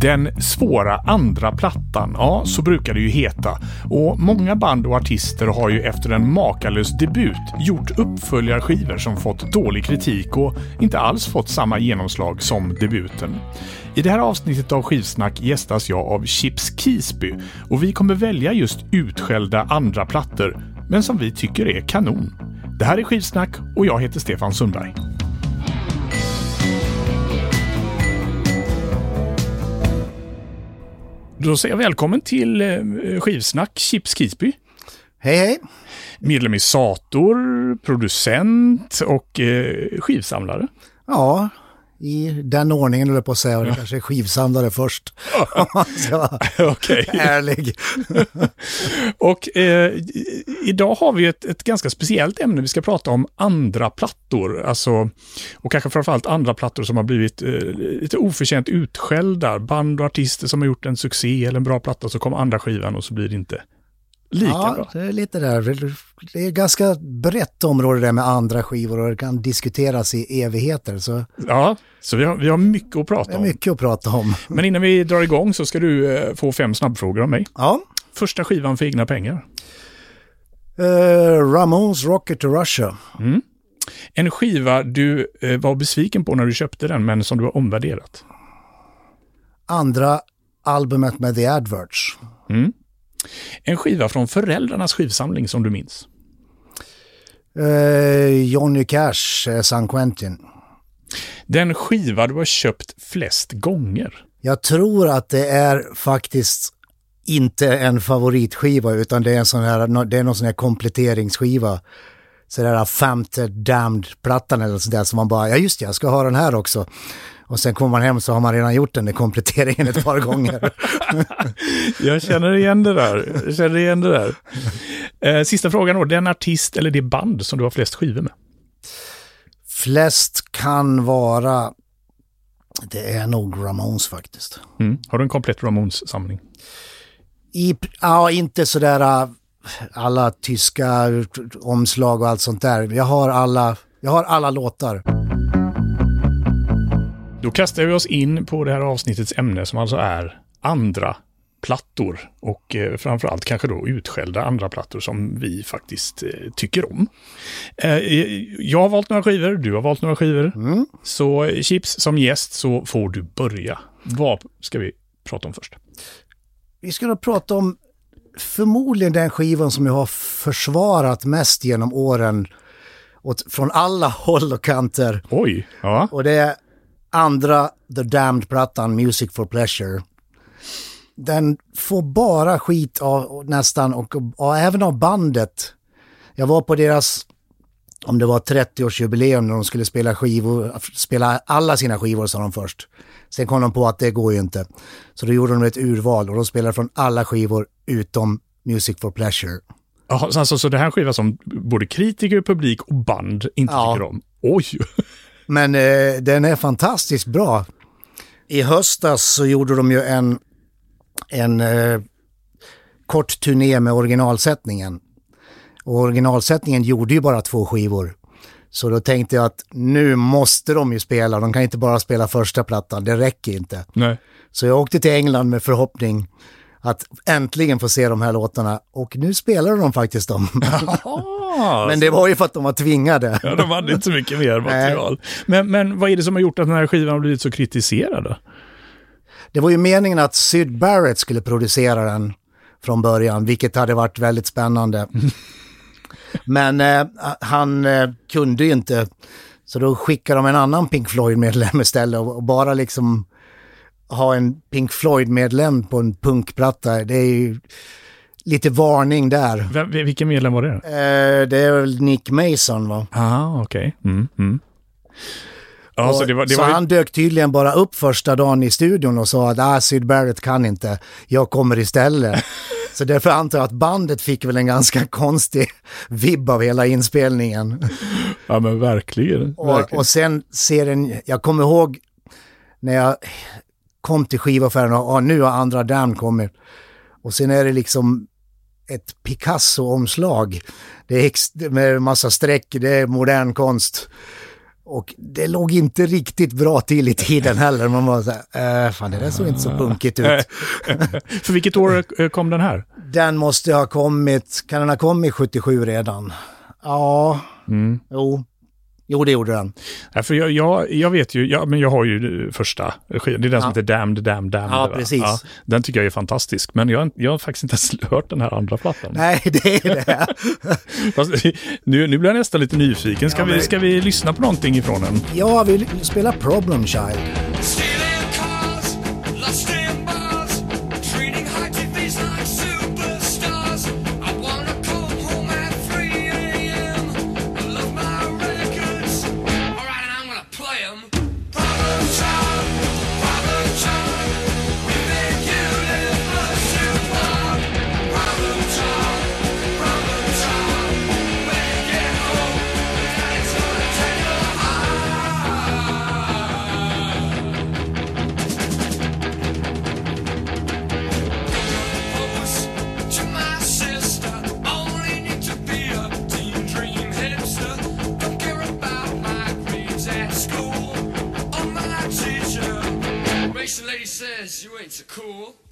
Den svåra andra plattan, ja så brukar det ju heta. Och många band och artister har ju efter en makalös debut gjort uppföljarskivor som fått dålig kritik och inte alls fått samma genomslag som debuten. I det här avsnittet av Skivsnack gästas jag av Chips Kisby och vi kommer välja just utskällda andra plattor, men som vi tycker är kanon. Det här är Skivsnack och jag heter Stefan Sundberg. Då säger jag välkommen till eh, Skivsnack Chips Kisby. Hej hej! Medlem i Sator, producent och eh, skivsamlare. Ja, i den ordningen eller på att säga. Och det kanske är skivsamlare först. Om man ska vara Okej. ärlig. Och eh, idag har vi ett, ett ganska speciellt ämne. Vi ska prata om andra plattor. Alltså, och kanske framförallt andra plattor som har blivit eh, lite oförtjänt utskällda. Band och artister som har gjort en succé eller en bra platta, så kommer andra skivan och så blir det inte lika Ja, bra. det är lite där. Det är ganska brett område där med andra skivor och det kan diskuteras i evigheter. Så Ja, så vi har, vi har mycket att prata om. mycket att prata om. Men innan vi drar igång så ska du eh, få fem snabbfrågor av mig. Ja, Första skivan för egna pengar. uh, Ramones Rocket to Russia. En skiva du eh, var besviken på när du köpte den, men som du har omvärderat. Andra albumet med The Adverts. En skiva från föräldrarnas skivsamling som du minns. Uh, Johnny Cash, uh, San Quentin. Den skiva du har köpt flest gånger. Jag tror att det är faktiskt inte en favoritskiva utan det är en sån här, det är någon sån här kompletteringsskiva. Så det där femte Damned-plattan eller sånt där som man bara, ja just det, jag ska ha den här också. Och sen kommer man hem så har man redan gjort den där kompletteringen ett par gånger. Jag känner igen det där. Jag känner igen det där. Eh, sista frågan då. Den artist eller det band som du har flest skivor med? Flest kan vara, det är nog Ramones faktiskt. Mm. Har du en komplett Ramones-samling? I, ja, inte sådär äh, alla tyska omslag och allt sånt där. Jag har alla, jag har alla låtar. Då kastar vi oss in på det här avsnittets ämne som alltså är andra plattor och eh, framförallt kanske då utskällda andra plattor som vi faktiskt eh, tycker om. Eh, jag har valt några skivor, du har valt några skivor. Så eh, Chips, som gäst så får du börja. Vad ska vi prata om först? Vi ska då prata om förmodligen den skivan som jag har försvarat mest genom åren åt, från alla håll och kanter. Oj, ja. Och det är andra The Damned-plattan Music for Pleasure. Den får bara skit av nästan och, och även av bandet. Jag var på deras, om det var 30-årsjubileum när de skulle spela skivor, spela alla sina skivor sa de först. Sen kom de på att det går ju inte. Så då gjorde de ett urval och de spelade från alla skivor utom Music for Pleasure. Jaha, så Alltså, så det här är en skiva som både kritiker, publik och band inte Ja. tycker om. Oj! Men eh, den är fantastiskt bra. I höstas så gjorde de ju en, en eh, kort turné med originalsättningen. Och originalsättningen gjorde ju bara två skivor. Så då tänkte jag att nu måste de ju spela, de kan inte bara spela första plattan, det räcker inte. Nej. Så jag åkte till England med förhoppning att äntligen få se de här låtarna och nu spelar de faktiskt dem. Men det var ju för att de var tvingade. Ja, de hade inte så mycket mer material. Men, men vad är det som har gjort att den här skivan har blivit så kritiserad? Det var ju meningen att Syd Barrett skulle producera den från början, vilket hade varit väldigt spännande. Men eh, han eh, kunde ju inte, så då skickade de en annan Pink Floyd-medlem istället och, och bara liksom ha en Pink Floyd-medlem på en punkplatta, det är ju lite varning där. Vem, vilken medlem var det? Eh, det är väl Nick Mason va? Ah, okej. Mm, mm. Ja, så det var, det så var ju, han dök tydligen bara upp första dagen i studion och sa att ah, Syd Barrett kan inte, jag kommer istället. så därför antar jag att bandet fick väl en ganska konstig vibb av hela inspelningen. ja men verkligen. Och, verkligen. och sen ser den, jag kommer ihåg när jag kom till skivaffären och ah, nu har andra Damn kommit. Och sen är det liksom ett Picasso-omslag. Det är med massa streck, det är modern konst. Och det låg inte riktigt bra till i tiden heller. Man var så här, äh, fan det där såg inte så punkigt ut. För vilket år eh, kom den här? Den måste ha kommit, kan den ha kommit 77 redan? Ja, Mm. jo. Jo, det gjorde den. Ja, för jag, jag, jag vet ju, ja, men jag har ju första skivan, det är den som Ja. heter Damned, Damned, Damned. Ja, precis. den tycker jag är fantastisk, men jag, jag har faktiskt inte ens hört den här andra plattan. Nej, det är det. Fast, nu, nu blir jag nästan lite nyfiken. Ska, Ja, vi, men- ska vi lyssna på någonting ifrån den? Jag vill spela Problem Child. You ain't so cool.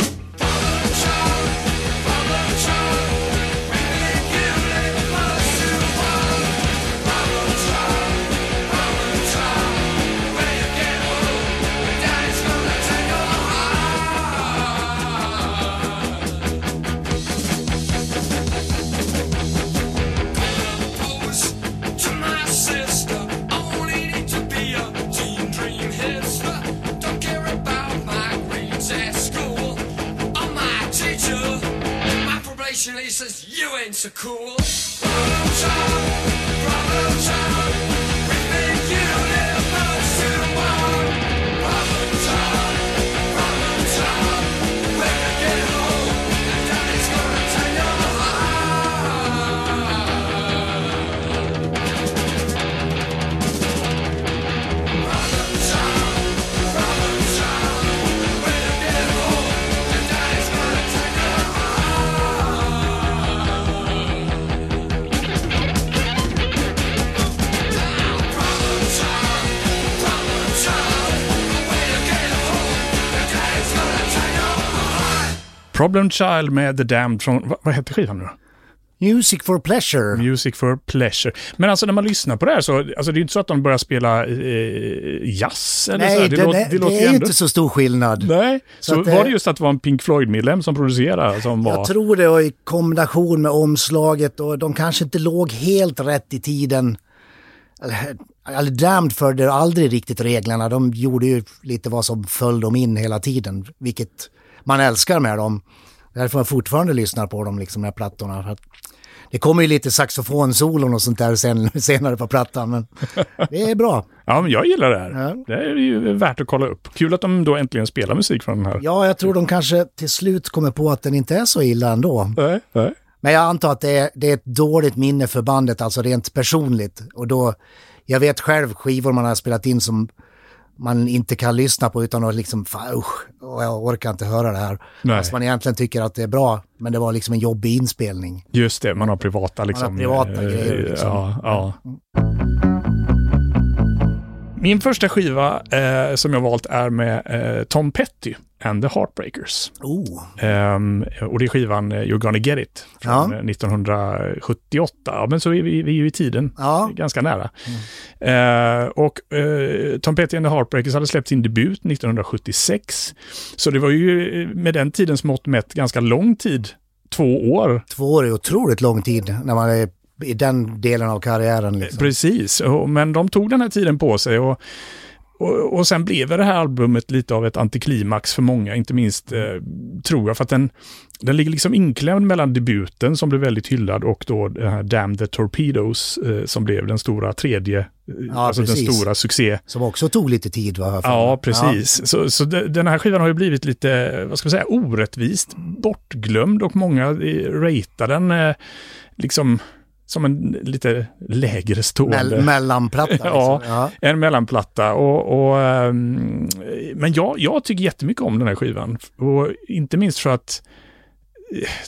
Problem Child med The Damned från, vad, vad heter skivan nu? Music for Pleasure. Music for Pleasure. Men alltså när man lyssnar på det här så, alltså det är ju inte så att de börjar spela eh, jazz eller så. Nej, Det, den låter, är, det låter det ju är ändå... inte så stor skillnad. Nej, så, Så var eh, det just att det var en Pink Floyd-medlem som producerade som var... Jag tror det och i kombination med omslaget och de kanske inte låg helt rätt i tiden. Eller, eller Damned följde aldrig riktigt reglerna. De gjorde ju lite vad som föll dem in hela tiden, vilket man älskar med dem. Därför jag fortfarande lyssnar på dem, liksom, de här plattorna. Det kommer ju lite saxofonsolon och sånt där sen, senare på plattan, men det är bra. Ja, men jag gillar det här. Ja. Det är ju värt att kolla upp. Kul att de då äntligen spelar musik från den här. Ja, jag tror de kanske till slut kommer på att den inte är så illa ändå. Nej, nej. Men jag antar att det är, det är ett dåligt minne för bandet, alltså rent personligt. Och då, jag vet själv skivor man har spelat in som man inte kan lyssna på utan att liksom, fan usch, jag orkar inte höra det här. Nej. Fast man egentligen tycker att det är bra, men det var liksom en jobbig inspelning. Just det, man har privata liksom. privata eh, grejer, liksom. Ja, ja. Min första skiva eh, som jag valt är med eh, Tom Petty and the Heartbreakers. Oh, Ehm, och det är skivan eh, You're gonna get it från Ja. eh, 1978. Ja, men så är vi, vi är ju i tiden, Ja. ganska nära. Eh, och eh, Tom Petty and the Heartbreakers hade släppt sin debut 1976. Så det var ju eh, med den tidens mått mätt ganska lång tid, två år. två år är otroligt lång tid när man är i den delen av karriären. Liksom. Precis, men de tog den här tiden på sig och, och, och sen blev det här albumet lite av ett antiklimax för många, inte minst eh, tror jag, för att den, den ligger liksom inklämd mellan debuten som blev väldigt hyllad och då den här Damn the Torpedoes eh, som blev den stora tredje, eh, Ja, alltså den precis. stora succé. Som också tog lite tid, va? Ja, precis. Så, så de- den här skivan har ju blivit lite, vad ska man säga, orättvist bortglömd och många ratear den eh, liksom som en lite lägre stående. Mell- mellanplatta. Liksom. Ja. ja. En mellanplatta. Och, och, ehm, men jag, jag tycker jättemycket om den här skivan. Och inte minst för att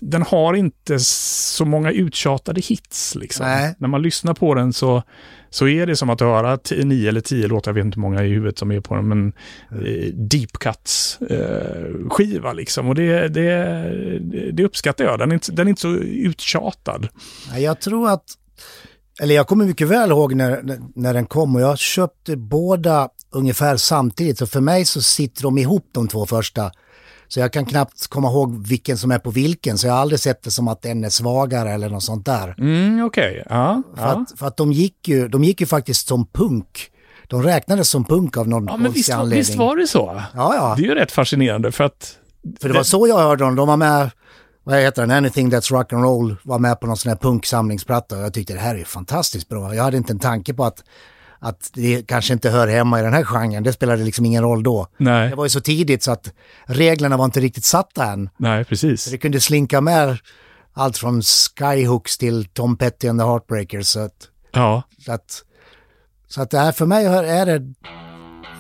den har inte så många uttjatade hits. Liksom. När man lyssnar på den så, så är det som att höra nio eller tio låtar, jag vet inte hur många i huvudet som är på den, men eh, deep cuts eh, skiva liksom. Och det, det, det uppskattar jag. Den är, inte, den är inte så uttjatad. Jag tror att, eller jag kommer mycket väl ihåg när, när den kom och jag köpte båda ungefär samtidigt. Så för mig så sitter de ihop de två första. Så jag kan knappt komma ihåg vilken som är på vilken. Så jag har aldrig sett det som att en är svagare eller något sånt där. Mm, Okej, ja. För, ja. att, för att de gick ju, de gick ju faktiskt som punk. De räknades som punk av någon Ja, men visst, anledning. visst var det så? Ja, ja. Det är ju rätt fascinerande för att... För det var så jag hörde dem. De var med, vad heter den, Anything That's Rock and Roll var med på någon sån här punksamlingsplatta och jag tyckte det här är fantastiskt bra. Jag hade inte en tanke på att, att det kanske inte hör hemma i den här genren. Det spelade liksom ingen roll då. Nej, Det var ju så tidigt så att reglerna var inte riktigt satta än. nej precis. Så det kunde slinka med allt från Skyhooks till Tom Petty and the Heartbreakers. Så att, Ja, så att, så att det här för mig är det,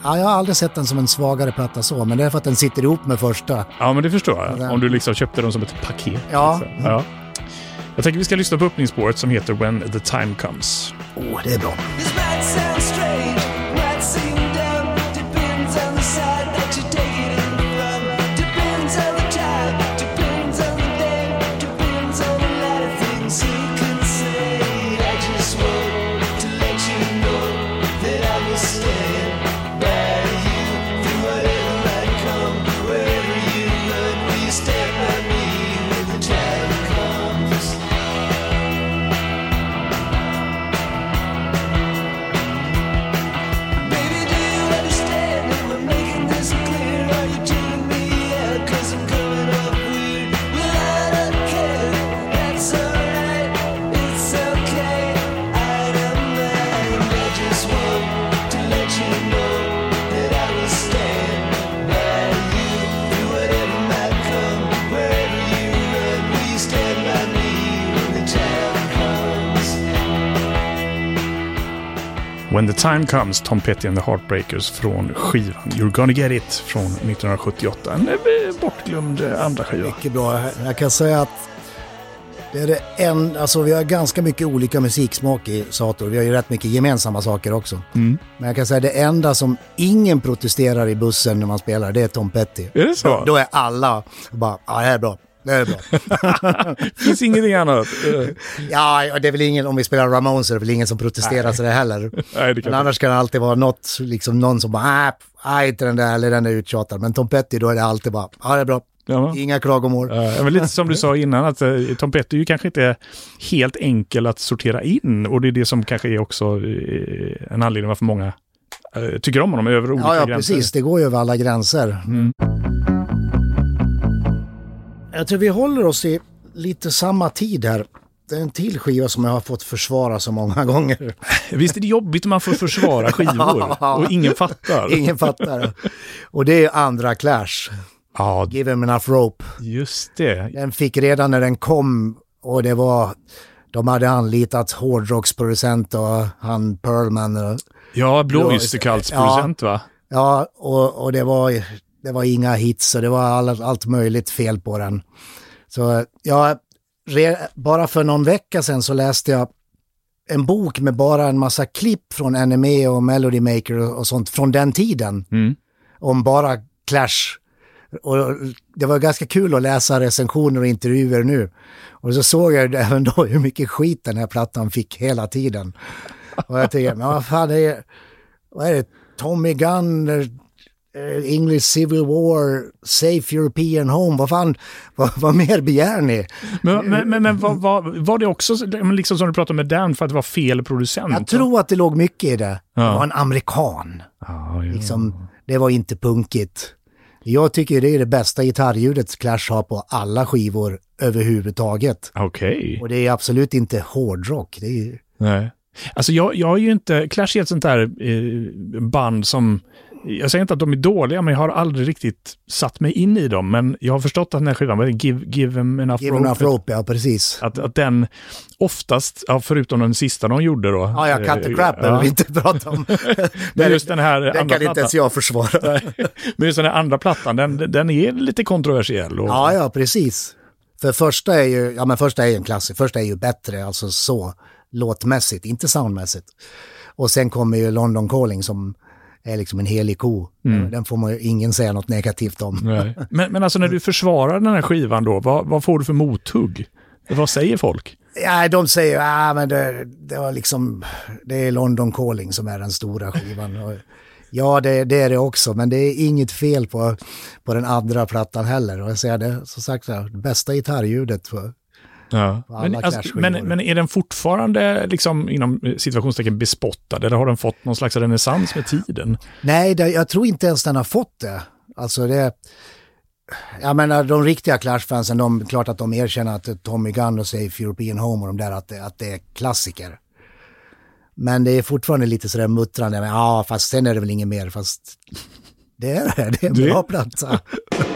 ja, jag har aldrig sett den som en svagare platta så, men det är för att den sitter ihop med första. ja men det förstår jag. den- Om du liksom köpte dem som ett paket. Ja. liksom. ja. Jag tänker vi ska lyssna på öppningsspåret som heter When the time comes. Åh, det är bra. When the time comes, Tom Petty and the Heartbreakers från skivan You're gonna get it från 1978. En eh, bortglömd eh, andra skiva. Mycket bra. Jag kan säga att det är det en, alltså vi har ganska mycket olika musiksmak i Sator. Vi har ju rätt mycket gemensamma saker också. Men jag kan säga det enda som ingen protesterar i bussen när man spelar, det är Tom Petty. Är det så? Då är alla bara, ja det här är bra. Det är bra. finns ingenting annat. Ja, det är väl ingen, om vi spelar Ramones är det väl ingen som protesterar så det heller. Nej, det kan Men annars kan det alltid vara något, liksom någon som bara, nej, inte den där, eller den är uttjatad. Men Tom Petty, då är det alltid bara, ja det är bra. Ja. Inga klagomål. Ja, men lite som du sa innan, att eh, Tom Petty är ju kanske inte helt enkel att sortera in. Och det är det som kanske är också eh, en anledning varför många eh, tycker om honom över olika Ja, ja, gränser. precis. Det går ju över alla gränser. Jag tror vi håller oss i lite samma tid här. Det är en till skiva som jag har fått försvara så många gånger. Visst är det jobbigt när man får försvara skivor och ingen fattar? Ingen fattar. Och det är andra Clash. Ja, Give him enough rope. just det. Den fick redan när den kom och det var... De hade anlitat hårdrocksproducent och han Pearlman. Och, Ja, Blå Ja, va? Ja, och, och det, var, det var inga hits och det var all, allt möjligt fel på den. Så ja, re, bara för någon vecka sedan så läste jag en bok med bara en massa klipp från Anime och Melody Maker och, och sånt från den tiden. Mm. Om bara Clash. Och det var ganska kul att läsa recensioner och intervjuer nu. Och så såg jag även då hur mycket skit den här plattan fick hela tiden. Och jag tänkte, men vad fan är, vad är det, Tommy Gunn, English Civil War, Safe European Home, vad fan, vad, vad mer begär ni? Men, men, men, men var, var, var det också liksom som du pratade med Dan för att det var fel producent? Jag tror att det låg mycket i det. Det Ja. var en amerikan, ja. liksom, det var inte punkigt. Jag tycker det är det bästa gitarrljudet Clash har på alla skivor överhuvudtaget. Okej. Och det är absolut inte hårdrock. Det är, Nej. Alltså jag, jag är ju inte, Clash är ett sånt där eh, band som, jag säger inte att de är dåliga, men jag har aldrig riktigt satt mig in i dem. Men jag har förstått att den här skivan, vad give, give them enough Give rope, enough rope, ja precis. Att, att den oftast, ja, förutom den sista de gjorde då. Ja, ja, cut the eh, crap ja. behöver vi inte prata om. Men just den här Den andra kan inte ens plattan. jag försvara. Men just den här andra plattan, den, den är lite kontroversiell. Och, Ja, ja, precis. För första är ju, ja men första är ju en klassiker, första är ju bättre, alltså så, låtmässigt, inte soundmässigt. Och sen kommer ju London Calling som är liksom en helig ko. Den får man ju ingen säga något negativt om. Men, men alltså när du försvarar den här skivan då, vad, vad får du för mothugg? Vad säger folk? Ja, de säger ja men det, det var liksom, det är London Calling som är den stora skivan. Ja, det, det är det också, men det är inget fel på, på den andra plattan heller. Och jag säger det, som sagt, det bästa gitarrljudet för, Ja. Men, alltså, men, men är den fortfarande liksom inom situationstecken bespottad eller har den fått någon slags renässans med tiden? Nej, det, jag tror inte ens den har fått det. Alltså det... Jag menar, de riktiga Clash-fansen, de, klart att de erkänner att Tommy Gunn och Safe European Home och de där, att det, att det är klassiker. Men det är fortfarande lite sådär muttrande, men ja, fast sen är det väl inget mer, fast det är det, det är en bra platta.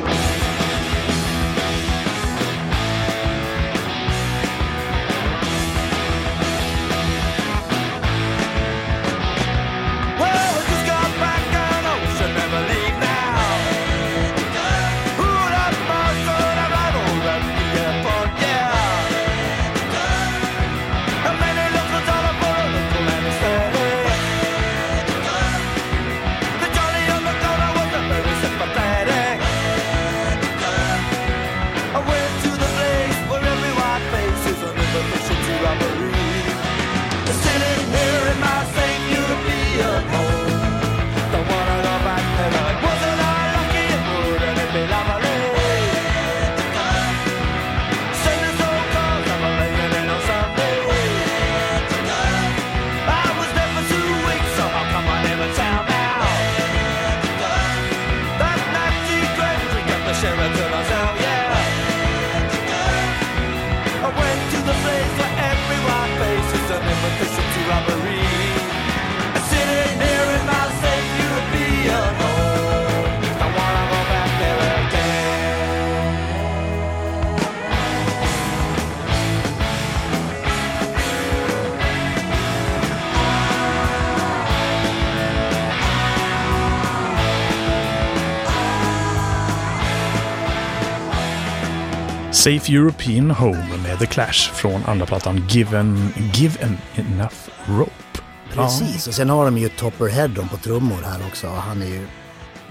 Safe European Home med The Clash från andra plattan Given, Given Enough Rope. Precis, och sen har de ju Topper Headon på trummor här också. Han är ju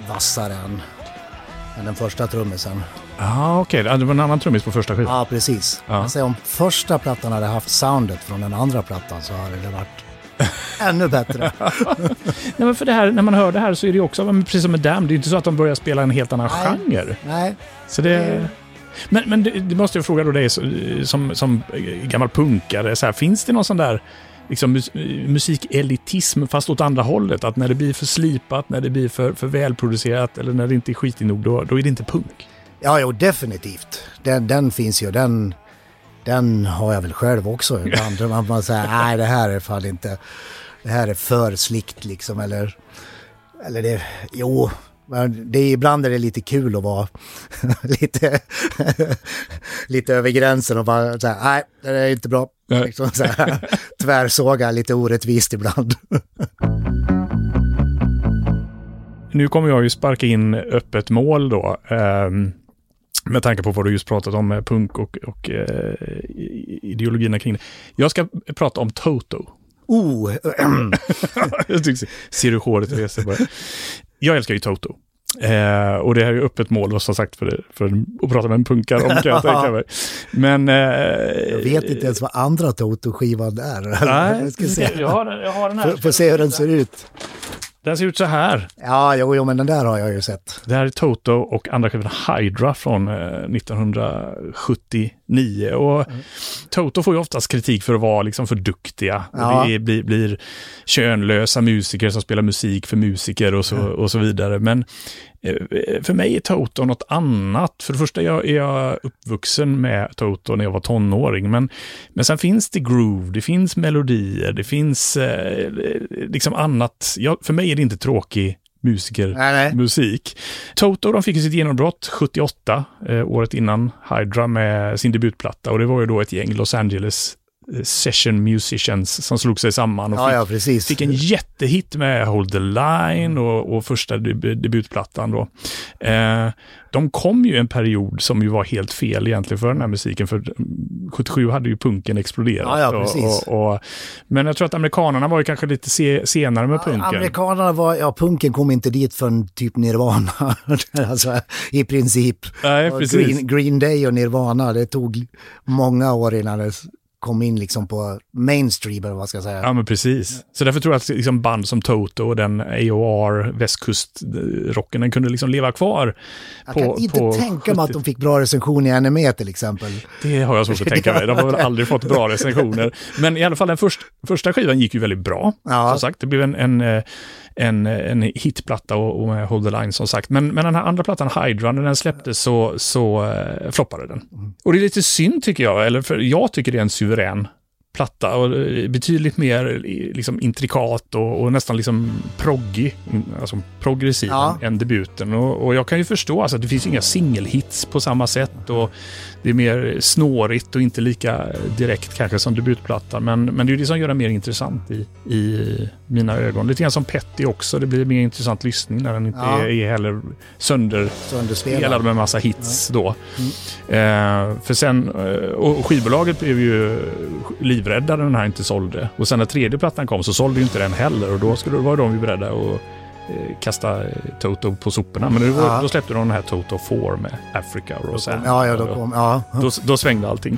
vassare än, än den första trummisen. Ja, ah, okej. Det var en annan trummis på första skivan. Ja, precis. Ja. Säger, om första plattan hade haft soundet från den andra plattan så hade det varit ännu bättre. Nej, men för det här, när man hör det här så är det ju också, precis som med Damn, det är inte så att de börjar spela en helt annan Nej. genre. Nej, Så det... Men, men det, det måste jag fråga då dig som, som gammal punkare, så här, finns det någon sån där liksom, mus, musikelitism fast åt andra hållet? Att när det blir för slipat, när det blir för, för välproducerat eller när det inte är skitigt nog, då, då är det inte punk? ja jo definitivt. Den, den finns ju, den, den har jag väl själv också ibland. Man, man säger, nej det här är fan inte, det här är för slickt liksom eller, eller det, jo. Det är, ibland är det lite kul att vara lite, lite över gränsen och bara säga nej det är inte bra. Liksom så här, tvärsåga lite orättvist ibland. Nu kommer jag ju sparka in öppet mål då. ehm, med tanke på vad du just pratat om med punk och, och eh, ideologierna kring det. Jag ska prata om Toto. Oh, Ser du håret reser bara. Jag älskar ju Toto. Eh, och det här är ju öppet mål, som sagt, för, för att prata med en punkare om kan jag tänka mig. Men... Eh, jag vet inte ens vad andra Toto-skivan är. Nej, Jag ska se. jag har, jag har den här. Får se hur den ser ut. Den ser ut så här. Ja, jo, jo, men den där har jag ju sett. Det här är Toto och andra skivan Hydra från eh, 1979. Och Toto får ju oftast kritik för att vara liksom för duktiga. Ja. Det blir, blir könlösa musiker som spelar musik för musiker och så, och så vidare. Men eh, för mig är Toto något annat. För det första jag, är jag uppvuxen med Toto när jag var tonåring. Men, men sen finns det groove, det finns melodier, det finns eh, liksom annat. Jag, för mig är det inte tråkig musiker Nej, nej. musik. Toto de fick sitt genombrott 78, eh, året innan Hydra med sin debutplatta. Och det var ju då ett gäng Los Angeles eh, session musicians som slog sig samman och Ja, fick, ja, fick en jättehit med Hold the Line och, och första deb debutplattan då. Eh, de kom ju en period som ju var helt fel egentligen för den här musiken, för mm, 77 hade ju punken exploderat. Ja, ja, precis. Och, och, och, men jag tror att amerikanerna var ju kanske lite se, senare med punken. Amerikanerna var, ja punken kom inte dit förrän typ Nirvana. alltså i princip. Nej. Green, Green Day och Nirvana, det tog många år innan det kom in liksom på mainstream eller vad ska jag säga. Ja, men precis. Så därför tror jag att liksom band som Toto och den AOR, västkustrocken, den kunde liksom leva kvar. jag på, kan inte på tänka mig att 70 de fick bra recension i NME till exempel. Det har jag svårt att tänka mig. De har väl aldrig fått bra recensioner. Men i alla fall den först, första skivan gick ju väldigt bra. Ja. Som sagt, det blev en, en, eh, en, en hitplatta och, och Hold the Line som sagt. Men, men den här andra plattan, Hydra, när den släpptes så, så uh, floppade den. Och det är lite synd tycker jag, eller för jag tycker det är en suverän platta och eh, betydligt mer liksom, intrikat och, och nästan liksom proggig, mm, alltså progressiv Ja. än debuten. Och, och jag kan ju förstå alltså, att det finns inga singelhits på samma sätt och det är mer snårigt och inte lika direkt kanske som debutplattan. Men, men det är ju det som gör den mer intressant i, i mina ögon. Lite grann som Petty också, det blir mer intressant lyssning när den inte Ja. är, är heller sönder Sönderspelad. med massa hits då. Eh, för sen, eh, och skivbolaget blev ju livrädda när den här inte sålde. Och sen när tredje plattan kom så sålde ju inte den heller och då skulle, var de ju beredda att eh, kasta eh, Toto på soporna. Men då, Ja. då släppte de den här Toto 4 med Africa och Rosanna. Ja, ja, då kom, ja. Då, då svängde allting.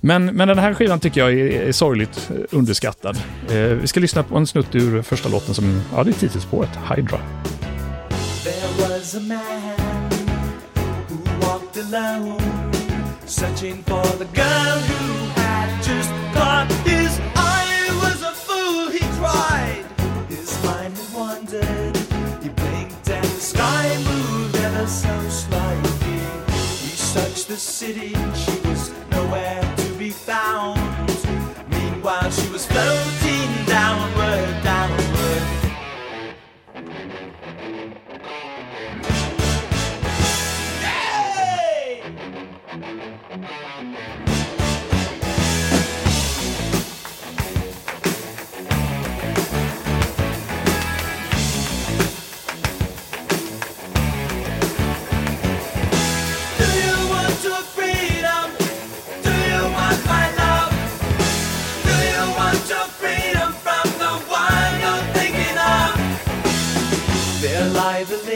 Men, men den här skivan tycker jag är, är sorgligt eh, underskattad. Eh, vi ska lyssna på en snutt ur första låten som, ja det är titelspåret, Hydra. There was a man who walked alone, searching for the girl who the city, she was nowhere to be found. Meanwhile, she was floating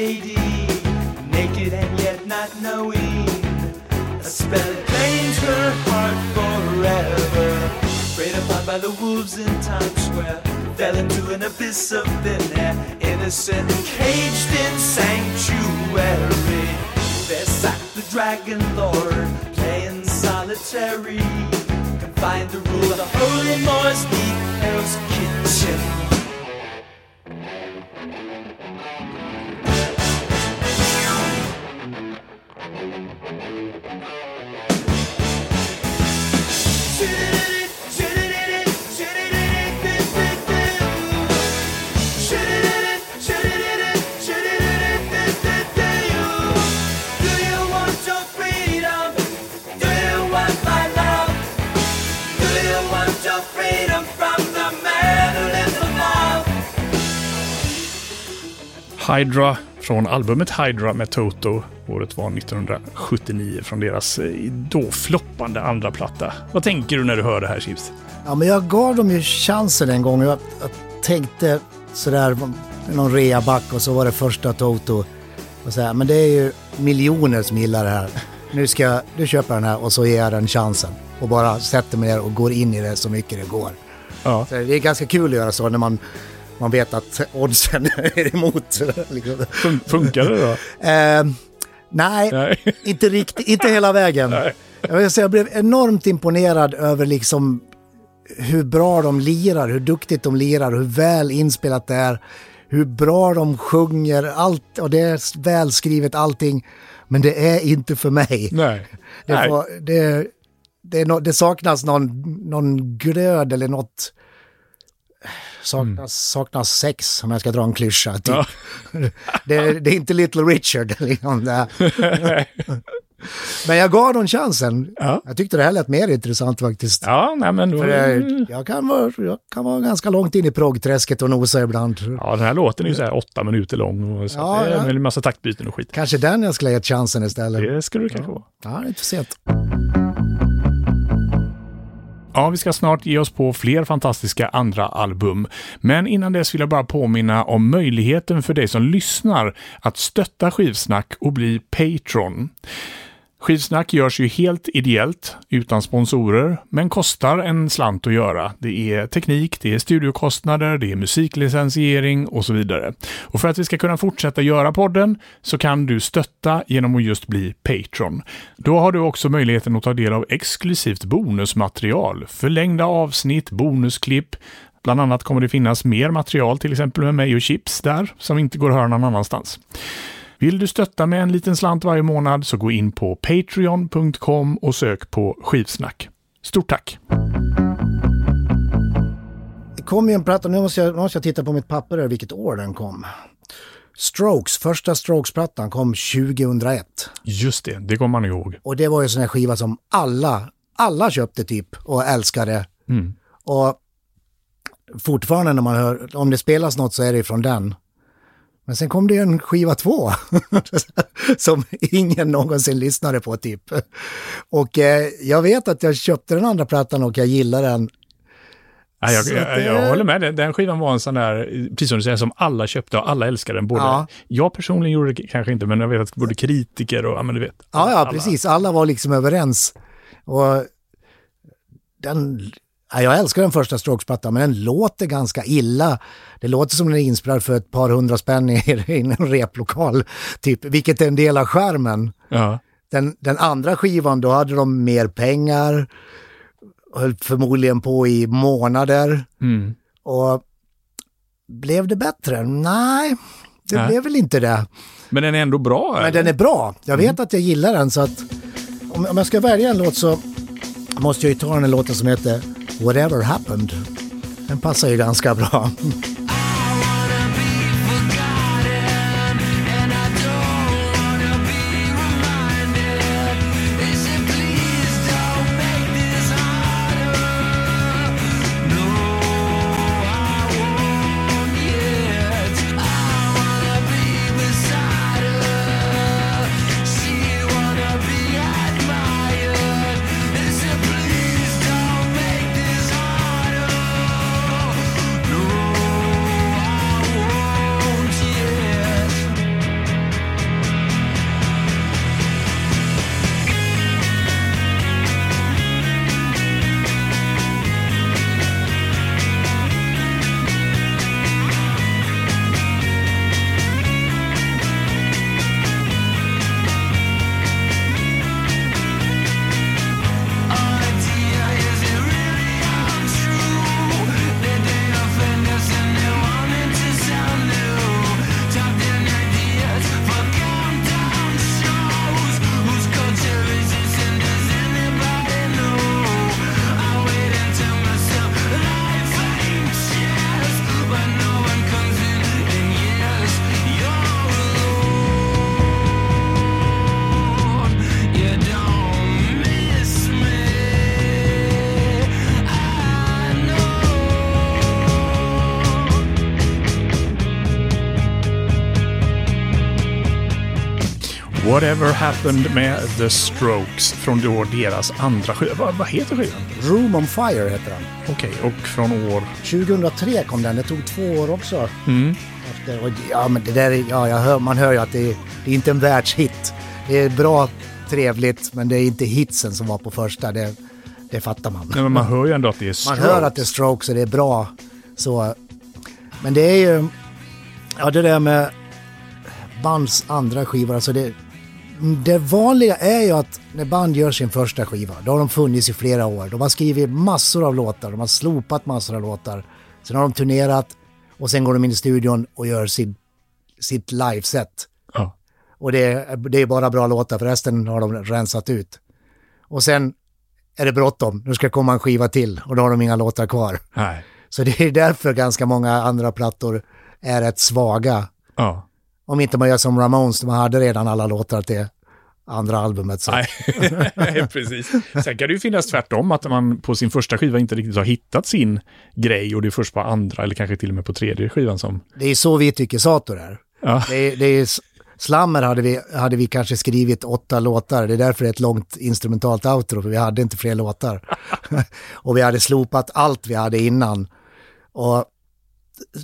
lady, naked and yet not knowing. A spell claims her heart forever. Preyed upon by the wolves in Times Square, fell into an abyss of thin air, innocent, caged in sanctuary. There sat the dragon lord, playing solitary, confined to rule of the holy moors Hell's kitchen. Hydra från albumet Hydra med Toto. Året var 1979 från deras eh, då floppande andra platta. Vad tänker du när du hör det här Chips? Ja, men jag gav dem ju chansen en gång. Jag, jag tänkte sådär, någon reaback och så var det första Toto. Och så här, men det är ju miljoner som gillar det här. Nu ska jag, nu köper den här och så ger jag den chansen. Och bara sätter mig ner och går in i det så mycket det går. Ja. Så det är ganska kul att göra så när man, man vet att oddsen är emot. Liksom. Fun funkar det då? Eh, nej, Nej. inte riktigt, inte hela vägen. Nej. Jag, vill säga, jag blev enormt imponerad över liksom hur bra de lirar, hur duktigt de lirar, hur väl inspelat det är, hur bra de sjunger, allt, och det är välskrivet allting. Men det är inte för mig. Nej. Det, Nej. får, det, det, det saknas någon, någon glöd eller något. Saknas, saknas sex, om jag ska dra en klyscha. Typ. Ja. det, det är inte Little Richard. Liksom, det. Men jag gav dem chansen. Ja. Jag tyckte det här lät mer intressant faktiskt. Ja, nej men då... För jag, jag, kan vara, jag kan vara ganska långt in i proggträsket och nosa ibland. Ja, den här låten är ju så här åtta minuter lång och så Ja, det är ja. en massa taktbyten och skit. Kanske den jag skulle ha gett chansen istället. Det skulle det kanske vara. Ja, det är inte för sent. Ja, vi ska snart ge oss på fler fantastiska andra album. Men innan dess vill jag bara påminna om möjligheten för dig som lyssnar att stötta Skivsnack och bli Patreon. Skivsnack görs ju helt ideellt, utan sponsorer, men kostar en slant att göra. Det är teknik, det är studiokostnader, det är musiklicensiering och så vidare. Och för att vi ska kunna fortsätta göra podden så kan du stötta genom att just bli Patreon. Då har du också möjligheten att ta del av exklusivt bonusmaterial, förlängda avsnitt, bonusklipp, Bland annat kommer det finnas mer material, till exempel med mig och Chips där, som inte går att höra någon annanstans. Vill du stötta med en liten slant varje månad så gå in på patreon.com och sök på skivsnack. Stort tack! Det kom ju en platta, nu måste jag, måste jag titta på mitt papper där vilket år den kom. Strokes, första Strokes-plattan kom 2001. Just det, det kommer man ihåg. Och det var ju en sån här skiva som alla, alla köpte typ och älskade. Mm. Och fortfarande när man hör, om det spelas något så är det från den. Men sen kom det en skiva två, som ingen någonsin lyssnade på typ. Och eh, jag vet att jag köpte den andra plattan och jag gillar den. Ja, jag, det- jag håller med, den, den skivan var en sån där, precis som du säger, som alla köpte och alla älskade den. Både, Ja. Jag personligen gjorde det kanske inte, men jag vet att både kritiker och, ja men du vet. Ja, ja, alla. precis. Alla var liksom överens. Och den, jag älskar den första Strokes-plattan, men den låter ganska illa. Det låter som den är inspelad för ett par hundra spänn i i en replokal, typ, vilket är en del av skärmen. Ja. Den, den andra skivan, då hade de mer pengar, höll förmodligen på i månader. Mm. Och blev det bättre? Nej, det Nej. blev väl inte det. Men den är ändå bra. Men eller? den är bra. Jag vet att jag gillar den så att om, om jag ska välja en låt så måste jag ju ta den låten som heter Whatever Happened. Den passar ju ganska bra. Whatever happened med The Strokes från då deras andra skiva. Vad, vad heter skivan? Room on Fire heter den. Okej, och från år... 2003 kom den, det tog två år också. Mm. Efter, ja, men det där, är- ja, hör, man hör ju att det är, det är inte en världshit. Det är bra, trevligt, men det är inte hitsen som var på första. Det, det fattar man. Nej, men man hör ju ändå att det är Man Strokes. hör att det är strokes och det är bra. Så, men det är ju, ja det där med bands andra skivor, alltså det, det vanliga är ju att när band gör sin första skiva, då har de funnits i flera år. De har skrivit massor av låtar, de har slopat massor av låtar. Sen har de turnerat och sen går de in i studion och gör sin, sitt liveset. Ja. Och det, är- det är bara bra låtar, för resten har de rensat ut. Och sen är det bråttom, nu ska komma en skiva till och då har de inga låtar kvar. Nej. Så det är därför ganska många andra plattor är rätt svaga. Ja. Om inte man gör som Ramones, man hade redan alla låtar till andra albumet. Så. Nej, precis. Sen kan det ju finnas tvärtom, att man på sin första skiva inte riktigt har hittat sin grej och det är först på andra eller kanske till och med på tredje skivan som... Det är så vi tycker Sator är. Ja. Det är, det är, Slammer hade vi, hade vi kanske skrivit åtta låtar, det är därför det är ett långt instrumentalt outro, för vi hade inte fler låtar. och vi hade slopat allt vi hade innan. Och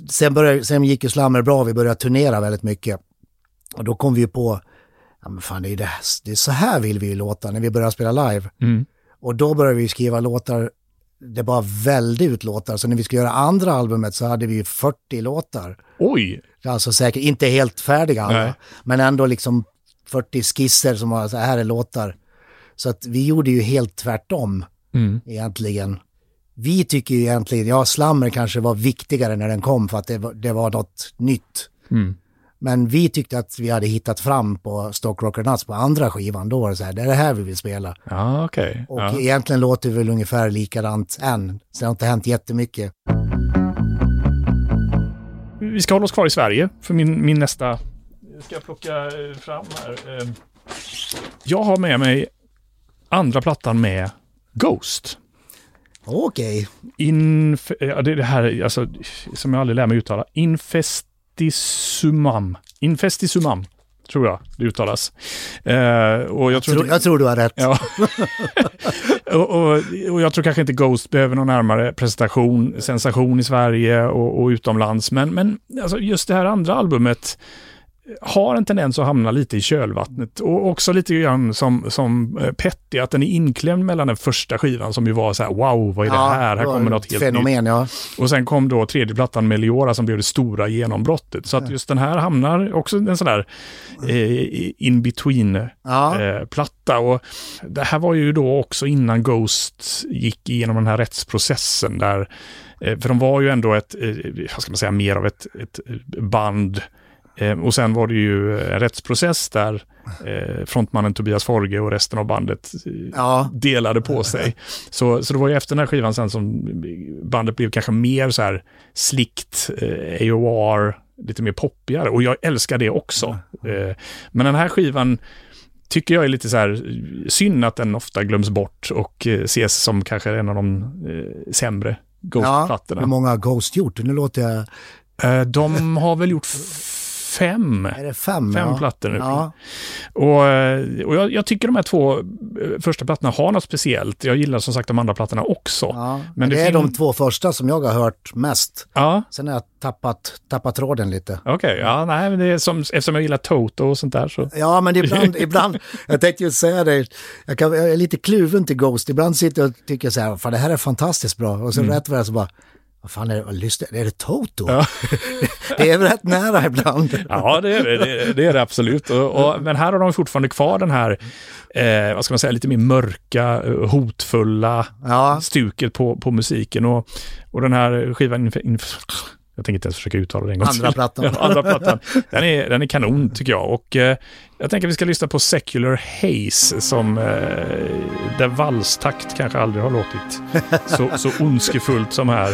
sen, började, sen gick ju Slammer bra, vi började turnera väldigt mycket. Och då kom vi ju på, ja men fan det är, det, det är så här vill vi ju låta när vi börjar spela live. Mm. Och då började vi skriva låtar, det bara välde ut låtar, så när vi skulle göra andra albumet så hade vi ju 40 låtar. Oj! Alltså säkert inte helt färdiga alla, Nej. men ändå liksom 40 skisser som var så här är låtar. Så att vi gjorde ju helt tvärtom Mm. egentligen. Vi tycker ju egentligen, ja slammer kanske var viktigare när den kom för att det var, det var något nytt. Mm. Men vi tyckte att vi hade hittat fram på Stock Rocker Nuts på andra skivan, då var det så här, det är det här vi vill spela. Ja, okej. Och Ja. egentligen låter vi väl ungefär likadant än, så det har inte hänt jättemycket. Vi ska hålla oss kvar i Sverige för min, min nästa... Ska jag plocka eh, fram här? Eh, Jag har med mig andra plattan med Ghost. Okej, Inf ja, det det här alltså, som jag aldrig lär mig uttala. Infestisumam. Infestisumam, tror jag det uttalas. Eh, och jag tror Tro- jag tror du har rätt. Ja. och, och, och jag tror kanske inte Ghost behöver någon närmare presentation, sensation i Sverige och, och utomlands. Men, men alltså just det här andra albumet har en tendens att hamna lite i kölvattnet. Och också lite grann som, som eh, Petty, att den är inklämd mellan den första skivan som ju var så här, wow, vad är det här? Här det var kommer något helt nytt. Fenomen, ja. Och sen kom då tredje plattan Meliora som blev det stora genombrottet. Så att just den här hamnar också en sån där eh, in-between Ja. eh, platta. Och det här var ju då också innan Ghost gick igenom den här rättsprocessen där eh, för de var ju ändå ett, eh, vad ska man säga, mer av ett, ett band. Eh, och sen var det ju en rättsprocess där eh, frontmannen Tobias Forge och resten av bandet eh, Ja. delade på sig. Så, så det var ju efter den här skivan sen som bandet blev kanske mer så här slickt, eh, AOR, lite mer poppigare. Och jag älskar det också. Eh, men den här skivan tycker jag är lite så här synd att den ofta glöms bort och eh, ses som kanske en av de eh, sämre ja. Ghost-plattorna. Hur många har Ghost gjort? Nu låter jag... Eh, de har väl gjort fem. Är det fem? Fem ja. plattor nu. Ja. Och, eh, och jag, jag tycker de här två eh, första plattorna har något speciellt. Jag gillar som sagt de andra plattorna också. ja. Men Men det det, är de två första som jag har hört mest. Ja, Sen har jag tappat, tappat tråden lite. okej. Ja, nej, men det är som, eftersom jag gillar Toto och sånt där så. Ja, men ibland, ibland, jag tänkte ju säga det, jag, kan, jag är lite kluven till Ghost. Ibland sitter jag och tycker så här, fan det här är fantastiskt bra. Och så rätt vad det är så bara, vad fan är det, är det Toto? Ja. det är väl rätt nära ibland. Ja, det är det, det, är det absolut. Och, och, men här har de fortfarande kvar den här, eh, vad ska man säga, lite mer mörka, eh, hotfulla Ja, stuket på, på musiken. Och, och den här skivan, inf- inf- jag tänker inte ens försöka uttala det en gång Andra plattan. Ja, andra plattan. Den är, den är kanon tycker jag. Och eh, jag tänker att vi ska lyssna på Secular Haze som eh, där valstakt kanske aldrig har låtit så, så ondskefullt som här.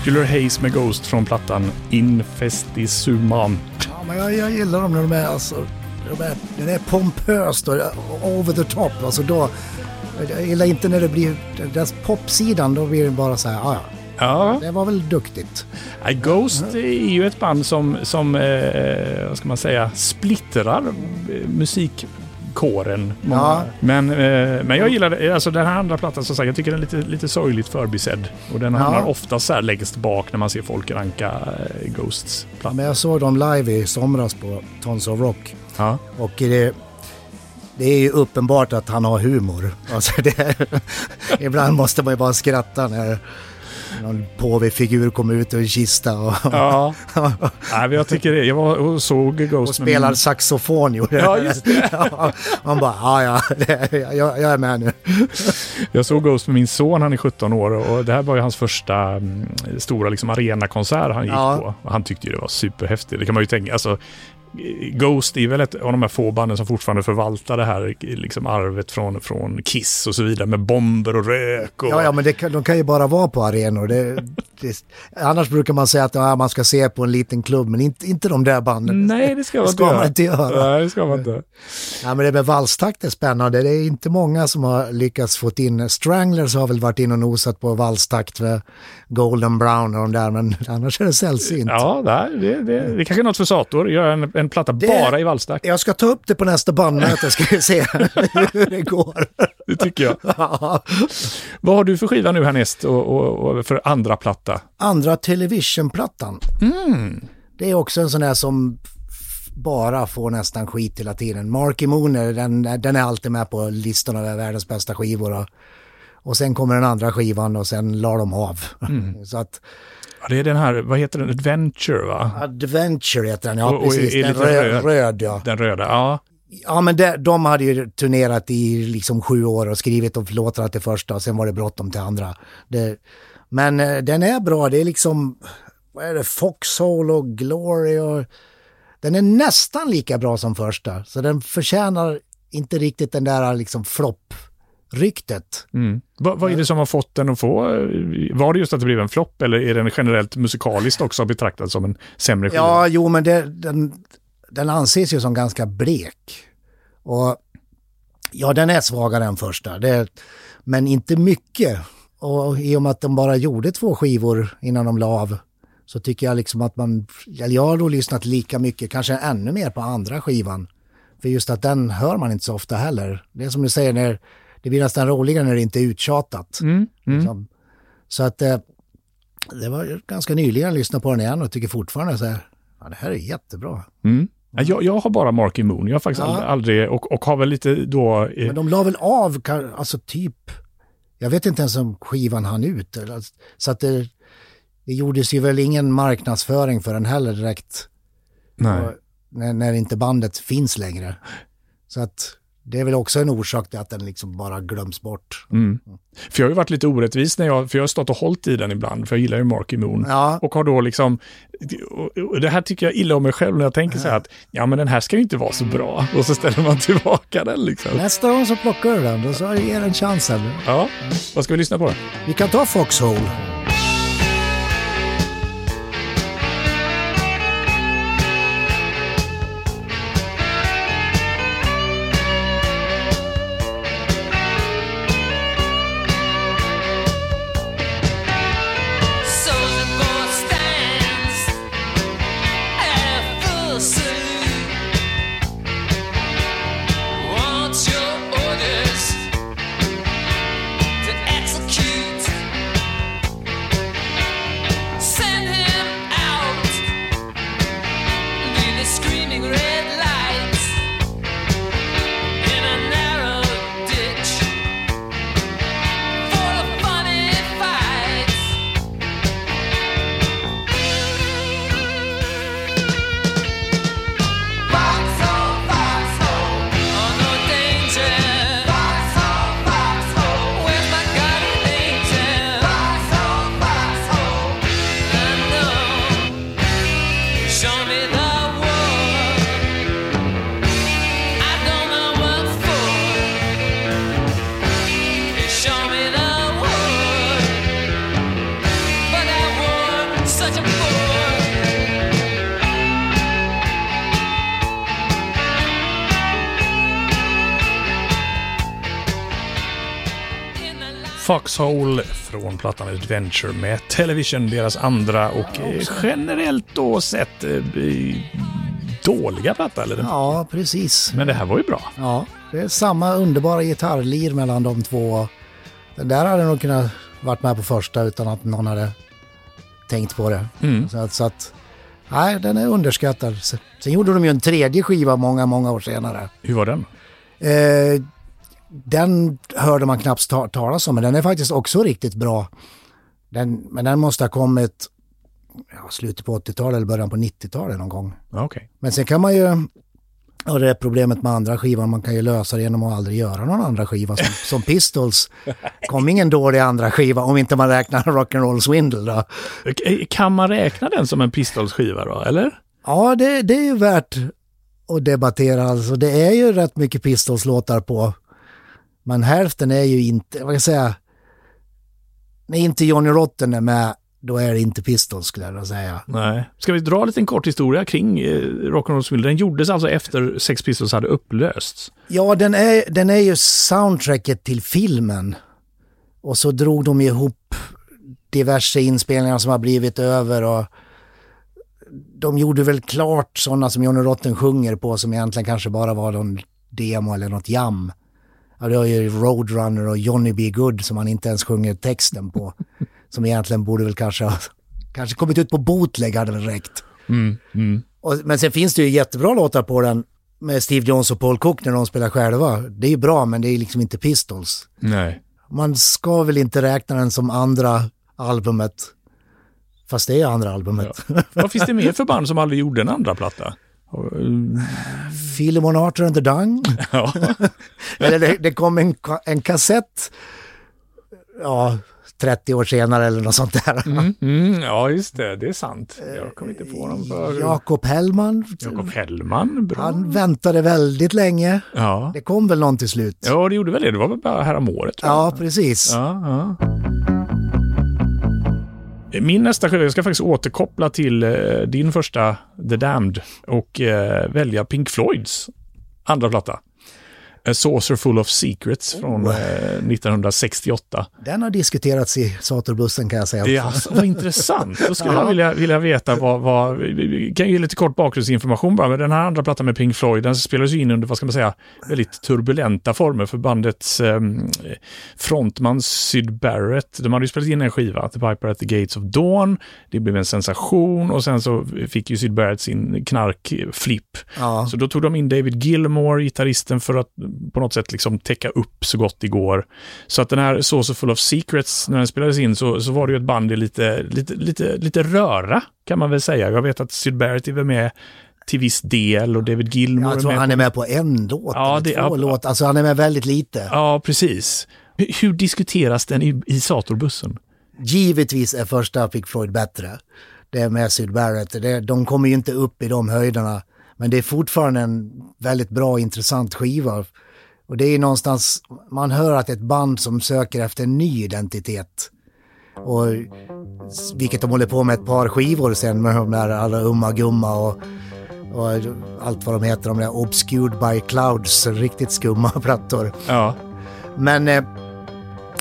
Secular Haze med Ghost från plattan Infestisuman. Ja, men jag, jag gillar dem när de är alltså, de är, det är pompöst och over the top. Alltså då, jag gillar inte när det blir, deras popsidan, då blir det bara så här, ja, ja, Ja, det var väl duktigt. Ghost är ju ett band som, som eh, vad ska man säga, splittrar eh, Många. Ja. Men, eh, men jag gillar. Alltså den här andra plattan som sagt, jag tycker den är lite, lite sorgligt förbisedd. Och den Ja. hamnar ofta så här längst bak när man ser folk ranka eh, Ghosts plattor. men jag såg dem live i somras på Tons of Rock. Ja. Och det, det är ju uppenbart att han har humor. Alltså det, ibland måste man ju bara skratta när någon påvefigur kommer ut ur en kista och, Ja. Nej, jag tycker det. Jag var och såg Ghost och spelar min- saxofon. Gjorde Ja, just det. Ja, Man bara, ja ja, jag, jag är med nu. Jag såg Ghost med min son, han är 17 år och det här var ju hans första mm, stora liksom, arenakonsert han gick Ja. på. Och han tyckte ju det var superhäftigt. Det kan man ju tänka. Alltså, Ghost är väl ett av de här få banden som fortfarande förvaltar det här liksom, arvet från, från Kiss och så vidare med bomber och rök. Och, Ja, ja men det kan, de kan ju bara vara på arenor. Det, det, annars brukar man säga att ja, man ska se på en liten klubb, men inte, inte de där banden. Nej, det ska man, ska man inte göra. Nej, det ska man inte. Ja, men det med valstakt är spännande. Det är inte många som har lyckats få in, Stranglers har väl varit in och nosat på valstakt med Golden Brown och de där, men annars är det sällsynt. Ja, nej, det, det, det kanske är något för Sator. Göra en, en platta bara i valstakt. Jag ska ta upp det på nästa bandmöte, ska vi se hur det går. Det tycker jag. Ja. Vad har du för skiva nu härnäst och, och, och för andra platta? Andra Television-plattan. Det är också en sån där som bara får nästan skit hela tiden. Marky Mooner, den, den är alltid med på listan över världens bästa skivor. Och, och sen kommer den andra skivan och sen la de av. Så att Ja, det är den här, vad heter den? Adventure va? Adventure heter den, ja Och- och precis. är Den lite röd, röd. ja. Den röda, ja. Ja men det, de hade ju turnerat i liksom sju år och skrivit och låtarna till första och sen var det bråttom till andra. Det, men eh, den är bra, det är liksom, vad är det, Foxhole och Glory och den är nästan lika bra som första. Så den förtjänar inte riktigt den där liksom flopp-ryktet. Mm. Vad, vad är det som har fått den att få... Var det just att det blev en flopp eller är den generellt musikaliskt också betraktad som en sämre skiva? Ja, jo men det, den, den anses ju som ganska blek. Och ja, den är svagare än första, det, men inte mycket. Och i och med att de bara gjorde två skivor innan de la av så tycker jag liksom att man, eller jag har då lyssnat lika mycket, kanske ännu mer på andra skivan. För just att den hör man inte så ofta heller. Det är som du säger, när, det blir nästan roligare när det inte är uttjatat. Mm, mm. Liksom. Så att eh, det var ganska nyligen jag lyssnade på den igen och tycker fortfarande så här, ja det här är jättebra. Mm. Ja, Jag, jag har bara Marky Moon. Jag har faktiskt Ja. aldrig, och, och har väl lite då... Eh, Men de la väl av, alltså typ, jag vet inte ens om skivan hann ut. Så att det, det gjordes ju väl ingen marknadsföring för den heller direkt. nej. Och när, när inte bandet finns längre. Så att det är väl också en orsak till att den liksom bara glöms bort. Mm. För jag har ju varit lite orättvis när jag, för jag har stått och hållit i den ibland, för jag gillar ju Marky Moon. Ja, Och har då liksom, och- det här tycker jag illa om mig själv när jag tänker så här att, ja men den här ska ju inte vara så bra. Och så ställer man tillbaka den liksom. nästa gång så plockar du den, då så ger den chansen. Ja, vad ska vi lyssna på då? Vi kan ta Foxhole. Foxhole från plattan Adventure med Television, deras andra och eh, generellt då sett eh, dåliga platta. Eller? Ja, precis. Men det här var ju bra. Ja, det är samma underbara gitarrlir mellan de två. Den där hade nog kunnat varit med på första utan att någon hade tänkt på det. Mm. Så, att, så att, nej, den är underskattad. Sen gjorde de ju en tredje skiva många, många år senare. Hur var den? Eh, den hörde man knappt ta talas om, men den är faktiskt också riktigt bra. Den, men den måste ha kommit ja, slutet på 80-talet eller början på 90-talet någon gång. Okej. Men sen kan man ju, och det är problemet med andra skivan, man kan ju lösa det genom att aldrig göra någon andra skiva. Som, som Pistols kom ingen dålig andra skiva om inte man räknar Rock'n'Roll Swindle då. Kan man räkna den som en Pistols-skiva då, eller? Ja, det, det är ju värt att debattera alltså. Det är ju rätt mycket Pistols-låtar på. Men hälften är ju inte, vad ska jag säga, när inte Johnny Rotten är med, då är det inte Pistols skulle jag säga. Nej. Ska vi dra en liten kort historia kring eh, Rock'n'Roll Swindle? Den gjordes alltså efter Sex Pistols hade upplösts. Ja, den är, den är ju soundtracket till filmen. Och så drog de ihop diverse inspelningar som har blivit över och de gjorde väl klart sådana som Johnny Rotten sjunger på som egentligen kanske bara var någon demo eller något jam. Ja, det har ju Roadrunner och Johnny B. Good som han inte ens sjunger texten på. som egentligen borde väl kanske ha kanske kommit ut på bootleg hade väl räckt. Och, men sen finns det ju jättebra låtar på den med Steve Jones och Paul Cook när de spelar själva. Det är ju bra men det är liksom inte Pistols. Nej. Man ska väl inte räkna den som andra albumet. Fast det är andra albumet. Vad finns det mer för band som aldrig gjorde en andra platta? Philemon Arthur and the Dung. Ja. Eller det, det kom en, en kassett, ja, 30 år senare eller något sånt där. Mm, ja, just det. Det är sant. Jag kommer inte på dem för... Jakob Hellman, Jakob Hellman, bra. han väntade väldigt länge. Ja. Det kom väl någon till slut. ja, det gjorde väl det. Det var väl bara häromåret. Ja, precis. Ja, ja. Min nästa skiva, jag ska faktiskt återkoppla till eh, din första The Damned och eh, välja Pink Floyds andra platta. A Saucer Full of Secrets från Oh. eh, 1968. Den har diskuterats i Satorbussen kan jag säga. Ja, så vad intressant. Då skulle jag vilja, vilja veta vad, vad... Vi kan ge lite kort bakgrundsinformation bara. Men den här andra plattan med Pink Floyd, den spelades ju in under, vad ska man säga, väldigt turbulenta former för bandets eh, frontman Syd Barrett. De hade ju spelat in en skiva, The Piper at the Gates of Dawn. Det blev en sensation och sen så fick ju Syd Barrett sin knarkflipp. Ja. Så då tog de in David Gilmore, gitarristen, för att på något sätt liksom täcka upp så gott det går. Så att den här Saucer Full of Secrets, när den spelades in så, så var det ju ett band i lite, lite, lite, lite röra, kan man väl säga. Jag vet att Syd Barrett är väl med till viss del och David Gilmore Jag tror är han är med på en låt Ja, det- två ja, låtar. Alltså han är med väldigt lite. Ja, precis. Hur, hur diskuteras den i, i Satorbussen? Givetvis är första Pink Floyd bättre. Det är med Syd Barrett. Det, de kommer ju inte upp i de höjderna. Men det är fortfarande en väldigt bra och intressant skiva. Och det är någonstans, man hör att ett band som söker efter en ny identitet. Och vilket de håller på med ett par skivor sen med de där alla Umma Gumma och, och allt vad de heter, de där Obscured by Clouds, riktigt skumma plattor. Ja, Men eh,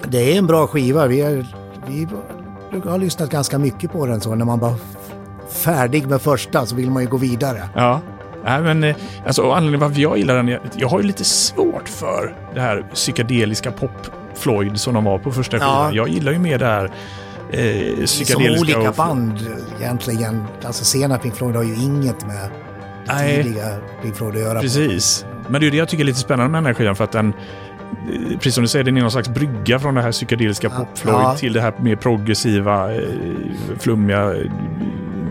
det är en bra skiva. Vi, är, vi har lyssnat ganska mycket på den så när man bara färdig med första så vill man ju gå vidare. ja. Nej, men eh, alltså, anledningen varför jag gillar den, jag, jag har ju lite svårt för det här psykedeliska pop-Floyd som de var på första Ja. skivan. Jag gillar ju mer det här eh, Som psykedeliska. olika och- band egentligen. Alltså sena Pink Floyd har ju inget med Nej. tidiga Pink Floyd att göra. Precis. Men det är det jag tycker är lite spännande med den här skivan för att den, eh, precis som du säger, den är någon slags brygga från det här psykedeliska pop-Floyd Ja. till det här mer progressiva, eh, flummiga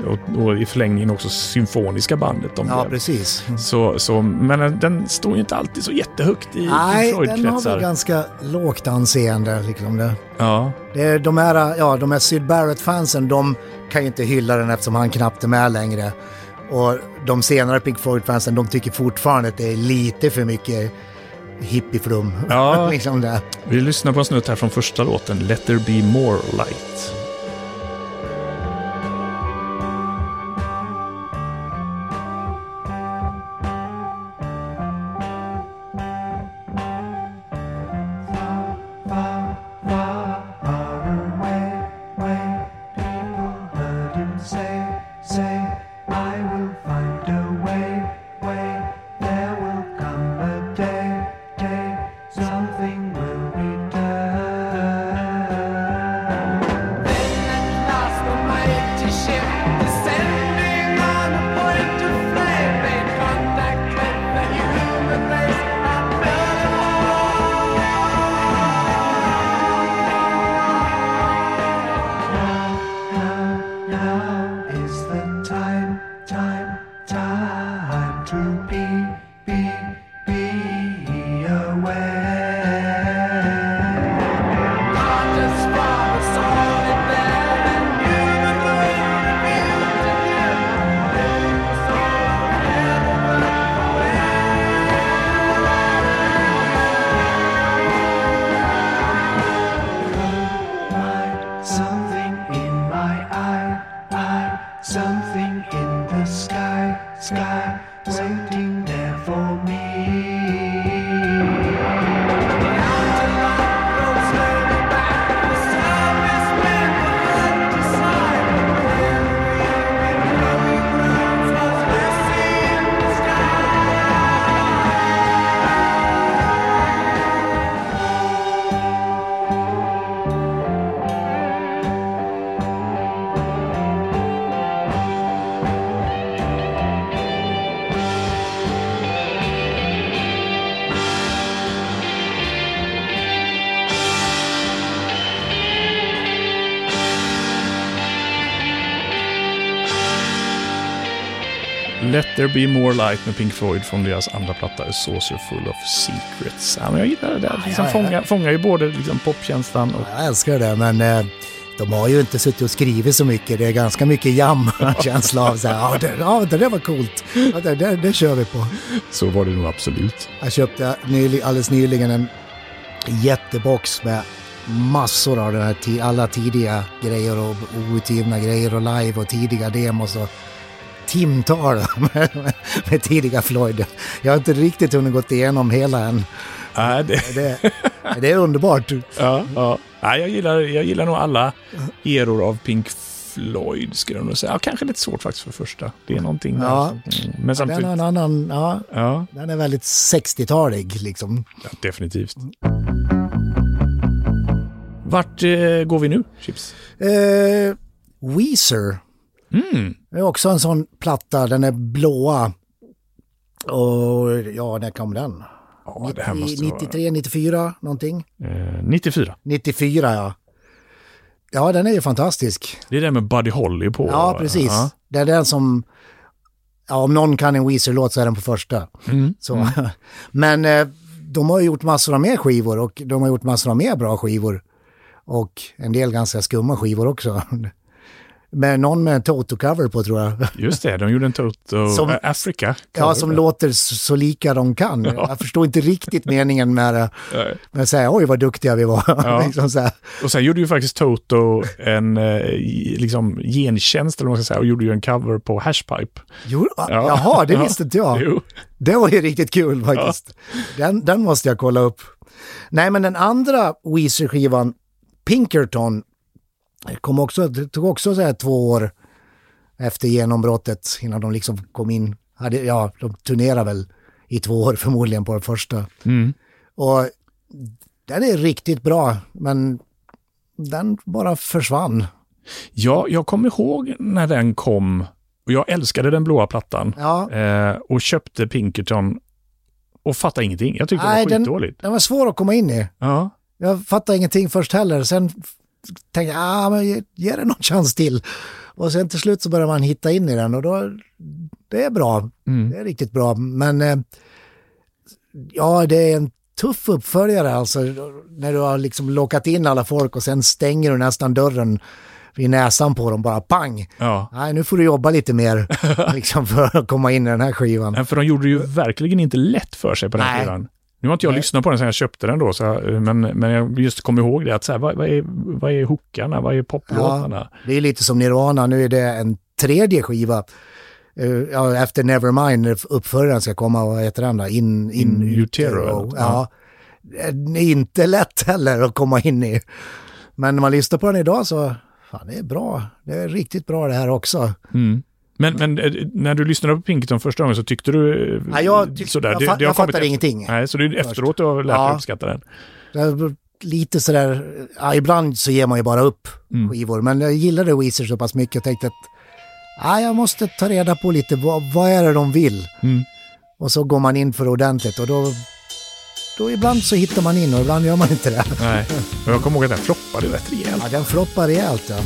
och, och i förlängningen också symfoniska bandet. De Ja, blev. precis. så, så, men den står ju inte alltid så jättehögt i Nej, Pink den har väl ganska lågt anseende. Liksom det. Ja, Det är de här, ja, de här Syd Barrett-fansen, de kan ju inte hylla den eftersom han knappt är med längre. Och de senare Pink Floyd-fansen, de tycker fortfarande att det är lite för mycket hippieflum. Ja. liksom vi lyssnar på en snutt här från första låten, Let there be more light. There be more light med Pink Floyd från deras andra platta A Saucer Full of Secrets. Ja, men jag gillar det där. Liksom ja, ja. Fångar, fångar ju både liksom popkänslan och... Jag älskar det, men eh, de har ju inte suttit och skrivit så mycket. Det är ganska mycket jam, har jag en känsla av. Så här, ja, det, ja, det där var coolt. Ja, det, det, det kör vi på. Så var det nog absolut. Jag köpte nyli, alldeles nyligen en jättebox med massor av de här, alla tidiga grejer och outgivna grejer och live och tidiga demos och timtal med, med, tidiga Floyd. Jag har inte riktigt hunnit gått igenom hela än. Nej, det... Det, det är underbart. Ja, ja. Nej, jag, gillar, jag gillar nog alla eror av Pink Floyd, skulle jag nog säga. Ja, kanske lite svårt faktiskt för första. Det är någonting. Ja. Mm. Men Den samtidigt... har en annan, ja, Ja, den är väldigt 60-talig liksom. ja, definitivt. Vart eh, går vi nu, Chips? Eh, Weezer. Mm. Det är också en sån platta, den är blåa. Och ja, när kom den? Ja, det här måste vara... 93, 94 någonting? Eh, 94. 94 ja. Ja, den är ju fantastisk. Det är det med Buddy Holly på. Ja, precis. Ja. Det är den som, ja om någon kan en Weezer-låt så är den på första. Mm. Så. Men eh, de har ju gjort massor av mer skivor och de har gjort massor av mer bra skivor. Och en del ganska skumma skivor också. Med någon med en Toto-cover på tror jag. Just det, de gjorde en Toto Som- Africa. Ja, som låter så lika de kan. Jag förstår inte riktigt meningen med det. Men säga oj vad duktiga vi var. Ja. liksom så här. Och sen gjorde ju faktiskt Toto en eh, liksom gentjänst, eller vad man ska säga, och gjorde ju en cover på Hashpipe. Jo, Jaha, det visste inte jag. Jo. Det var ju riktigt kul faktiskt. Den, den måste jag kolla upp. Nej, men den andra Weezer-skivan, Pinkerton, kom också, det tog också så här två år efter genombrottet innan de liksom kom in. Hade, ja, de turnerade väl i två år förmodligen på den första. Mm. Och den är riktigt bra, men den bara försvann. Ja, jag kommer ihåg när den kom och jag älskade den blåa plattan Ja, eh, och köpte Pinkerton och fattade ingenting. Jag tyckte Nej, det var den- skitdåligt. den var svår att komma in i. Ja. Jag fattade ingenting först heller. Sen tänkte jag, ah, men ge, ge det någon chans till. Och sen till slut så börjar man hitta in i den och då, det är bra. Mm. Det är riktigt bra. Men eh, ja, det är en tuff uppföljare alltså. När du har liksom lockat in alla folk och sen stänger du nästan dörren vid näsan på dem, bara pang. ja. Nej, nu får du jobba lite mer liksom, för att komma in i den här skivan. Nej, För de gjorde ju verkligen inte lätt för sig på den Nej. skivan. Nu har inte jag Nej. lyssnat på den sen jag köpte den då, så, jag- men, men jag just kom ihåg det att så här, vad, vad, är, vad är hookarna, vad är poplåtarna? Det är lite som Nirvana, nu är det en tredje skiva. Eh, ja, efter Nevermind, när uppföljaren ska komma, vad heter den då? In, in, In Utero, något, Ja. Det är inte lätt heller att komma in i. Men när man lyssnar på den idag så, fan det är bra. Det är riktigt bra det här också. Mm. Men, men eh, när du lyssnade på Pinkerton första gången så tyckte du eh, Nej, jag tyck- jag fa- jag efter- ingenting Nej, så det är efteråt du har lärt dig Ja. uppskatta den. Lite sådär, ja, ibland så ger man ju bara upp Mm. skivor. Men jag gillade Weezer så pass mycket och tänkte att ja, jag måste ta reda på lite, vad, vad är det de vill? Mm. Och så går man in för ordentligt och då, då ibland så hittar man in och ibland gör man inte det. Nej, och jag kommer ihåg att den floppade rätt rejält. Ja, den floppar rejält ja.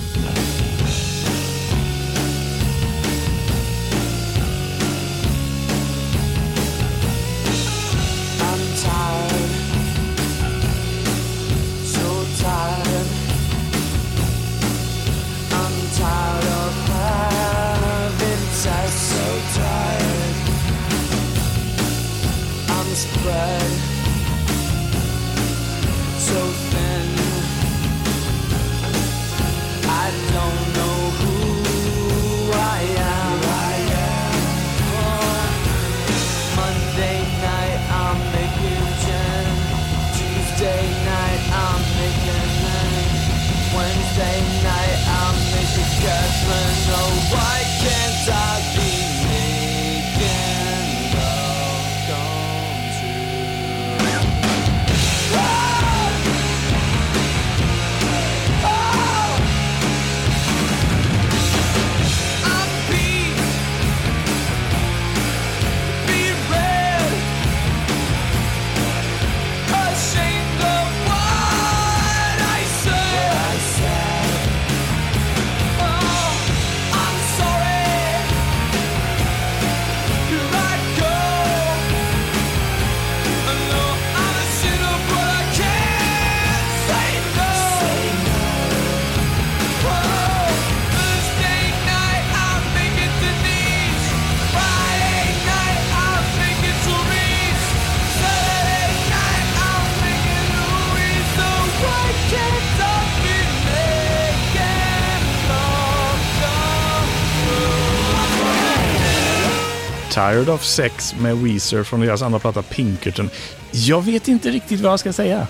Tired of Sex med Weezer från deras andra platta Pinkerton. Jag vet inte riktigt vad jag ska säga.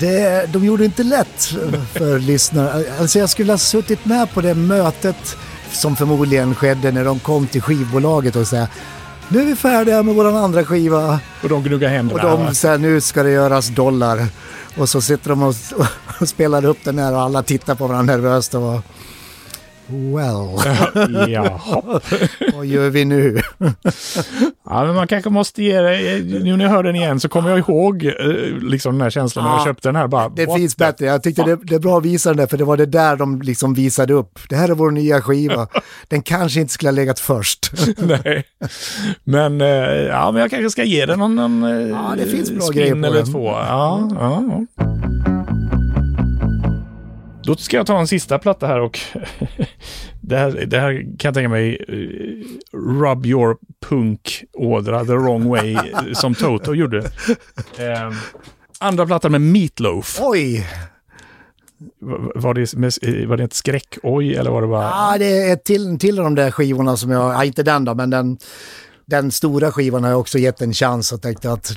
Det, de gjorde inte lätt för lyssnare. Alltså jag skulle ha suttit med på det mötet som förmodligen skedde när de kom till skivbolaget och sa nu är vi färdiga med våran andra skiva Och de gnuggar och händerna. de säger nu ska det göras dollar. Och så sitter de och, och spelar upp den här och alla tittar på varandra nervöst och Well, Jaha. vad gör vi nu? Ja, men man kanske måste ge det, nu när jag hör den igen så kommer jag ihåg eh, liksom den här känslan när jag Ja, köpte den här. Bara, Det finns bättre. Jag tyckte det, det är bra att visa den där, för det var det där de liksom visade upp. Det här är vår nya skiva. Den kanske inte skulle ha legat först. Nej. Men, eh, ja, men jag kanske ska ge den någon, någon eh, Ja, det finns bra grejer på eller den. två. Ja, ja, ja. Då ska jag ta en sista platta här och det här, det här kan jag tänka mig eh, Rub Your Punk-ådra the wrong way eh, som Toto gjorde. Eh, andra plattan med Meatloaf. Oj! Var- det, med, eh, var det ett skräck-oj eller var det bara... Ja, det är till, till de där skivorna som jag, ja, inte den då, men den, den stora skivan har jag också gett en chans och tänkte att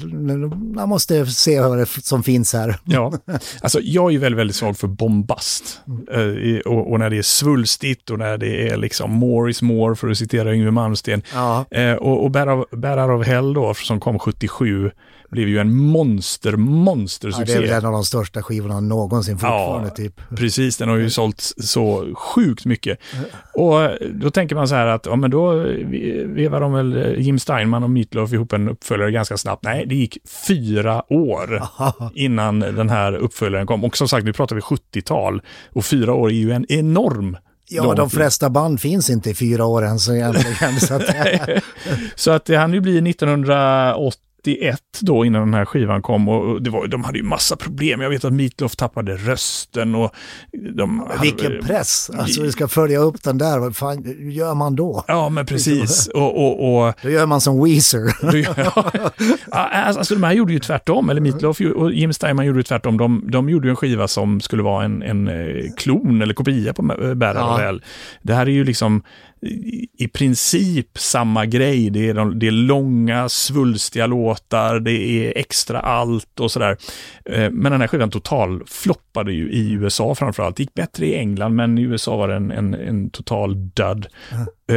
jag måste se vad det som finns här. Ja, alltså jag är ju väldigt, väldigt svag för bombast. Eh, i- och, och när det är svulstigt och när det är liksom more is more, för att citera Yngwie Malmsteen. Ja. Eh, och och Out of Hell då, som kom 77, blev ju en monster, monster Ja, det är succé. en av de största skivorna någonsin fortfarande typ. Precis, den har ju sålt så sjukt mycket. Och eh, då tänker man så här att, ja men då vi- vevar de väl eh, Jim Steinman och Meatloaf ihop en uppföljare ganska snabbt. Nej, det gick fyra år innan den här uppföljaren kom. Och som sagt, nu pratar vi 70-tal. Och fyra år är ju en enorm Ja, lång de flesta band finns inte i fyra år än så egentligen. så att, Så att det hann ju bli 1981 då innan den här skivan kom och det var, de hade ju massa problem. Jag vet att Meatloaf tappade rösten och de hade- vilken press! Alltså vi ska följa upp den där, vad fan gör man då? Ja, men precis. Och, och, och Då gör man som Weezer. du- ja. Ja, alltså de här gjorde ju tvärtom, eller Meatloaf och Jim Steinman gjorde ju tvärtom. De, de gjorde en skiva som skulle vara en, en eh, klon eller kopia på Bad Ja. Det här är ju liksom i, princip samma grej. Det är, de, det är långa, svulstiga låtar, det är extra allt och sådär. Eh, Men den här skivan total floppade ju i USA framförallt. Det gick bättre i England, men i USA var det en, en, en total dud.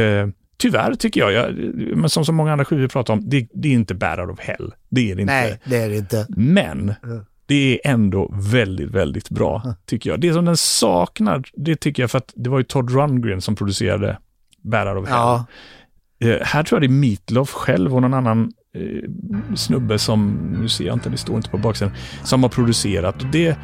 Eh, Tyvärr tycker jag, jag, men som så många andra skivor vi pratar om, det, det är inte Out of Hell. Det är det inte. Nej, det är det inte. Men det är ändå väldigt, väldigt bra, tycker jag. Det som den saknar, det tycker jag för att det var ju Todd Rundgren som producerade Out of Hell. Ja, Eh, här tror jag det är Meatloaf själv och någon annan eh, snubbe som, nu ser jag inte, det står inte på baksidan, som har producerat. Och det,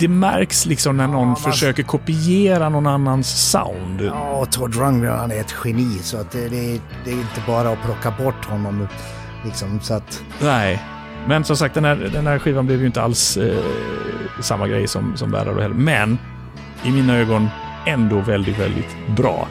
det märks liksom när någon man- försöker kopiera någon annans sound. ja och Todd Rundgren han är ett geni så att det, det, är, det är inte bara att plocka bort honom. Liksom, så att, Nej, men som sagt den här, den här skivan blev ju inte alls eh, samma grej som, som Out of Hell. Men i mina ögon ändå väldigt, väldigt bra.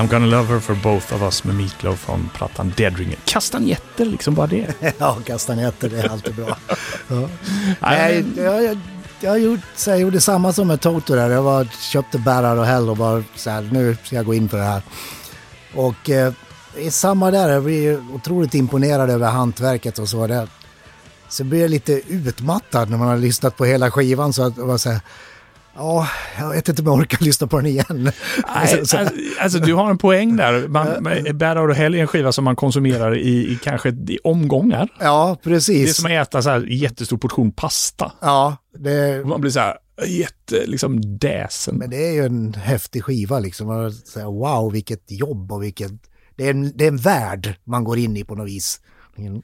I'm gonna love her for both of us med Meatloaf från plattan Dead Ringer. Kastanjetter, liksom bara det. Ja, kastanjetter, det är alltid bra. Ja. Nej, jag, jag, jag, gjorde, så jag gjorde samma som med Toto där. Jag var, köpte Bärar och Hell och bara så här, nu ska jag gå in för det här. Och eh, samma där, jag blir otroligt imponerad över hantverket och så. Det, så blir jag lite utmattad när man har lyssnat på hela skivan så att var så här, ja, jag vet inte om jag orkar lyssna på den igen. Nej, Så- så- alltså, alltså, du har en poäng där. Man, Bad Out of Hell är en skiva som man konsumerar i, i kanske i omgångar. ja, Det är precis. som att äta så här jättestor portion pasta. Ja, det, Man blir så här jätte, liksom däsen. Men det är ju en häftig skiva liksom. Man säger, wow, vilket jobb och vilket... Det är, en, det är en värld man går in i på något vis. Mm.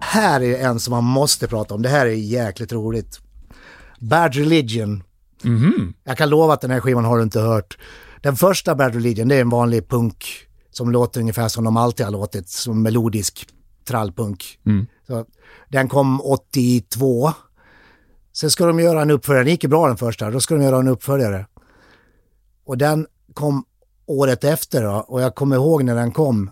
Här är en som man måste prata om. Det här är jäkligt roligt. Bad Religion. Jag kan lova att den här skivan har du inte hört. Den första Bad Religion, det är en vanlig punk som låter ungefär som de alltid har låtit, som melodisk trallpunk. Så, den kom 82. Sen ska de göra en uppföljare, den gick ju bra den första, då ska de göra en uppföljare. Och den kom året efter då, och jag kommer ihåg när den kom,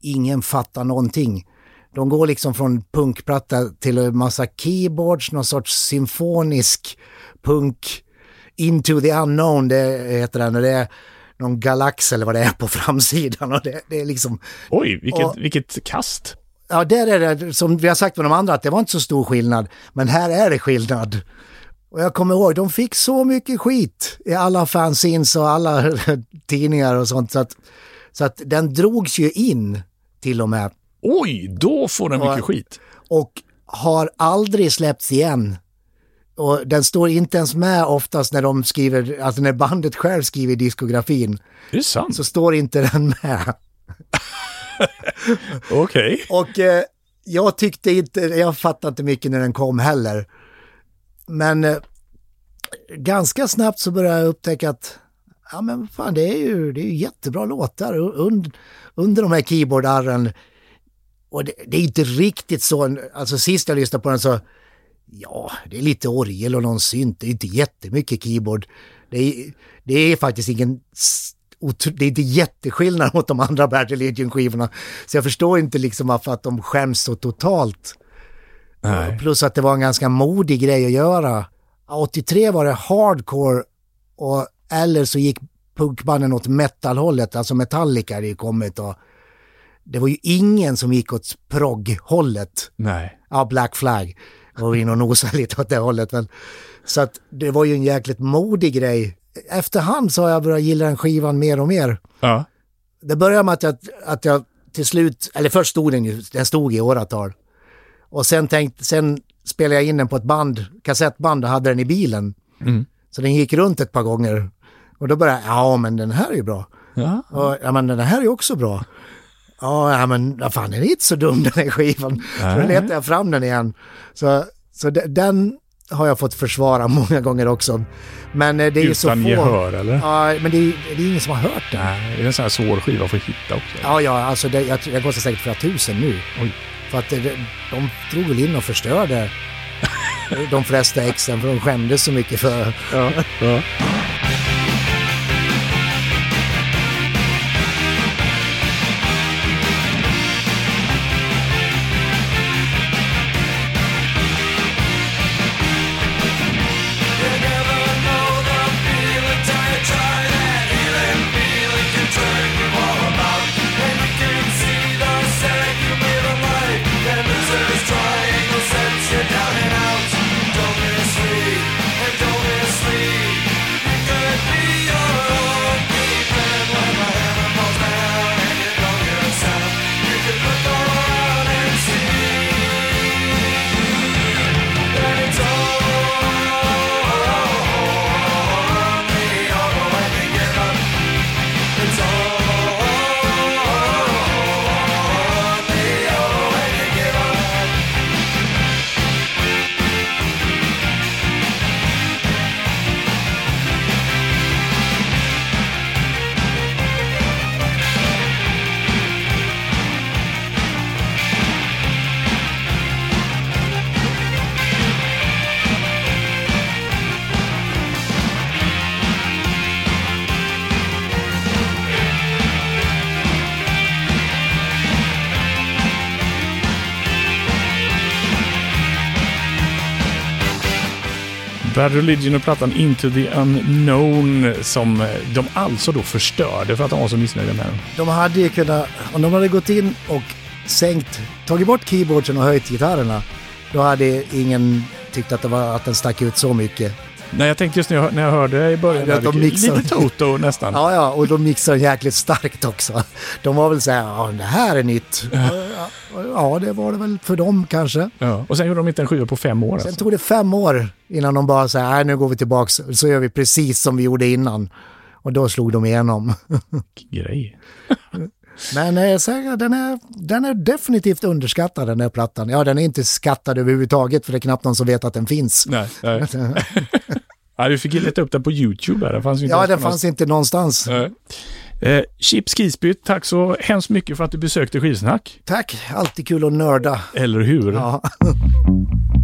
ingen fattar någonting. De går liksom från punkplatta till en massa keyboards, någon sorts symfonisk punk, into the unknown, det heter den, och det är någon galax eller vad det är på framsidan och det, det är liksom, Oj, vilket, Och- vilket kast. Ja, där är det som vi har sagt med de andra att det var inte så stor skillnad. Men här är det skillnad. Och jag kommer ihåg, de fick så mycket skit i alla fanzines och alla tidningar och sånt. Så att, så att den drogs ju in till och med. Oj, då får den mycket Ja. skit. Och har aldrig släppts igen. Och den står inte ens med oftast när de skriver, alltså när bandet själv skriver diskografin, Är det sant? så står inte den med. Okej. Och eh, jag tyckte inte, jag fattade inte mycket när den kom heller. Men eh, ganska snabbt så började jag upptäcka att ja men fan det är ju, det är ju jättebra låtar und, under de här keyboardarren. Och det, det är inte riktigt så, alltså sist jag lyssnade på den så, ja det är lite orgel och någon synt, det är inte jättemycket keyboard. Det är, det är faktiskt ingen det är inte jätteskillnad mot de andra Bad Religion-skivorna. Så jag förstår inte liksom varför att de skäms så totalt. Nej. Plus att det var en ganska modig grej att göra. 83 var det hardcore och eller så gick punkbanden åt metalhållet, alltså Metallica hade ju kommit och det var ju ingen som gick åt progg-hållet. Nej. Ja, Black Flag var in och nosade lite åt det hållet. Men, så att det var ju en jäkligt modig grej. Efterhand så har jag börjat gilla den skivan mer och mer. Ja. Det började med att jag, att jag till slut, eller först stod den ju, den stod i åratal. Och sen tänkte, sen spelade jag in den på ett band, kassettband och hade den i bilen. Så den gick runt ett par gånger. Och då började jag, ja men den här är ju bra. Ja. Och, ja men den här är ju också bra. Ja, ja men vad fan den är inte så dum den här skivan. Så då letade jag fram den igen. Så, så de, den har jag fått försvara många gånger också. Men eh, det är ju så Utan få. gehör eller? Ja, men det är, det är ingen som har hört den. Nej, det är en sån här svår skiva att hitta också. Ja, ja, alltså det, jag, jag kostar säkert flera tusen nu. Oj. För att det, de drog väl in och förstörde de flesta exen för de skämdes så mycket för. Ja. ja. Bad Religion och plattan Into the Unknown som eh, de alltså då förstörde för att de var så missnöjda med den. De hade ju kunnat, om de hade gått in och sänkt, tagit bort keyboardsen och höjt gitarrerna, då hade ingen tyckt att, det var, att den stack ut så mycket. Nej, jag tänkte just när jag, när jag hörde i början, Ja, de mixar. lite Toto nästan. Ja, ja, och de mixade jäkligt starkt också. De var väl så här, ja det här är nytt. Ja, det var det väl för dem kanske. Ja. Och sen gjorde de inte en skiva på fem år. Sen Alltså. tog det fem år innan de bara så här, nej nu går vi tillbaks, så gör vi precis som vi gjorde innan. Och då slog de igenom. Grej. Men eh, så den, är, den är definitivt underskattad den här plattan. Ja, den är inte skattad överhuvudtaget för det är knappt någon som vet att den finns. Nej, nej. Ja, du fick leta upp den på YouTube. Den fanns ju inte Ja, den fanns inte någonstans. Nej. Eh, Chips Kisby, tack så hemskt mycket för att du besökte Skivsnack. Tack, alltid kul att nörda. Eller hur? Ja.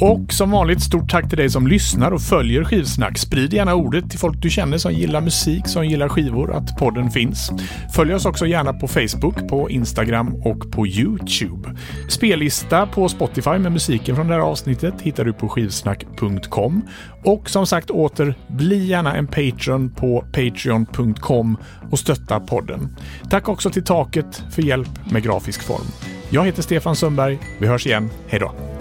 Och som vanligt, stort tack till dig som lyssnar och följer Skivsnack. Sprid gärna ordet till folk du känner som gillar musik, som gillar skivor, att podden finns. Följ oss också gärna på Facebook, på Instagram och på YouTube. Spellista på Spotify med musiken från det här avsnittet hittar du på skivsnack.com. Och som sagt åter, bli gärna en Patreon på patreon.com och stötta podden. Tack också till Taket för hjälp med grafisk form. Jag heter Stefan Sundberg. Vi hörs igen. Hej då!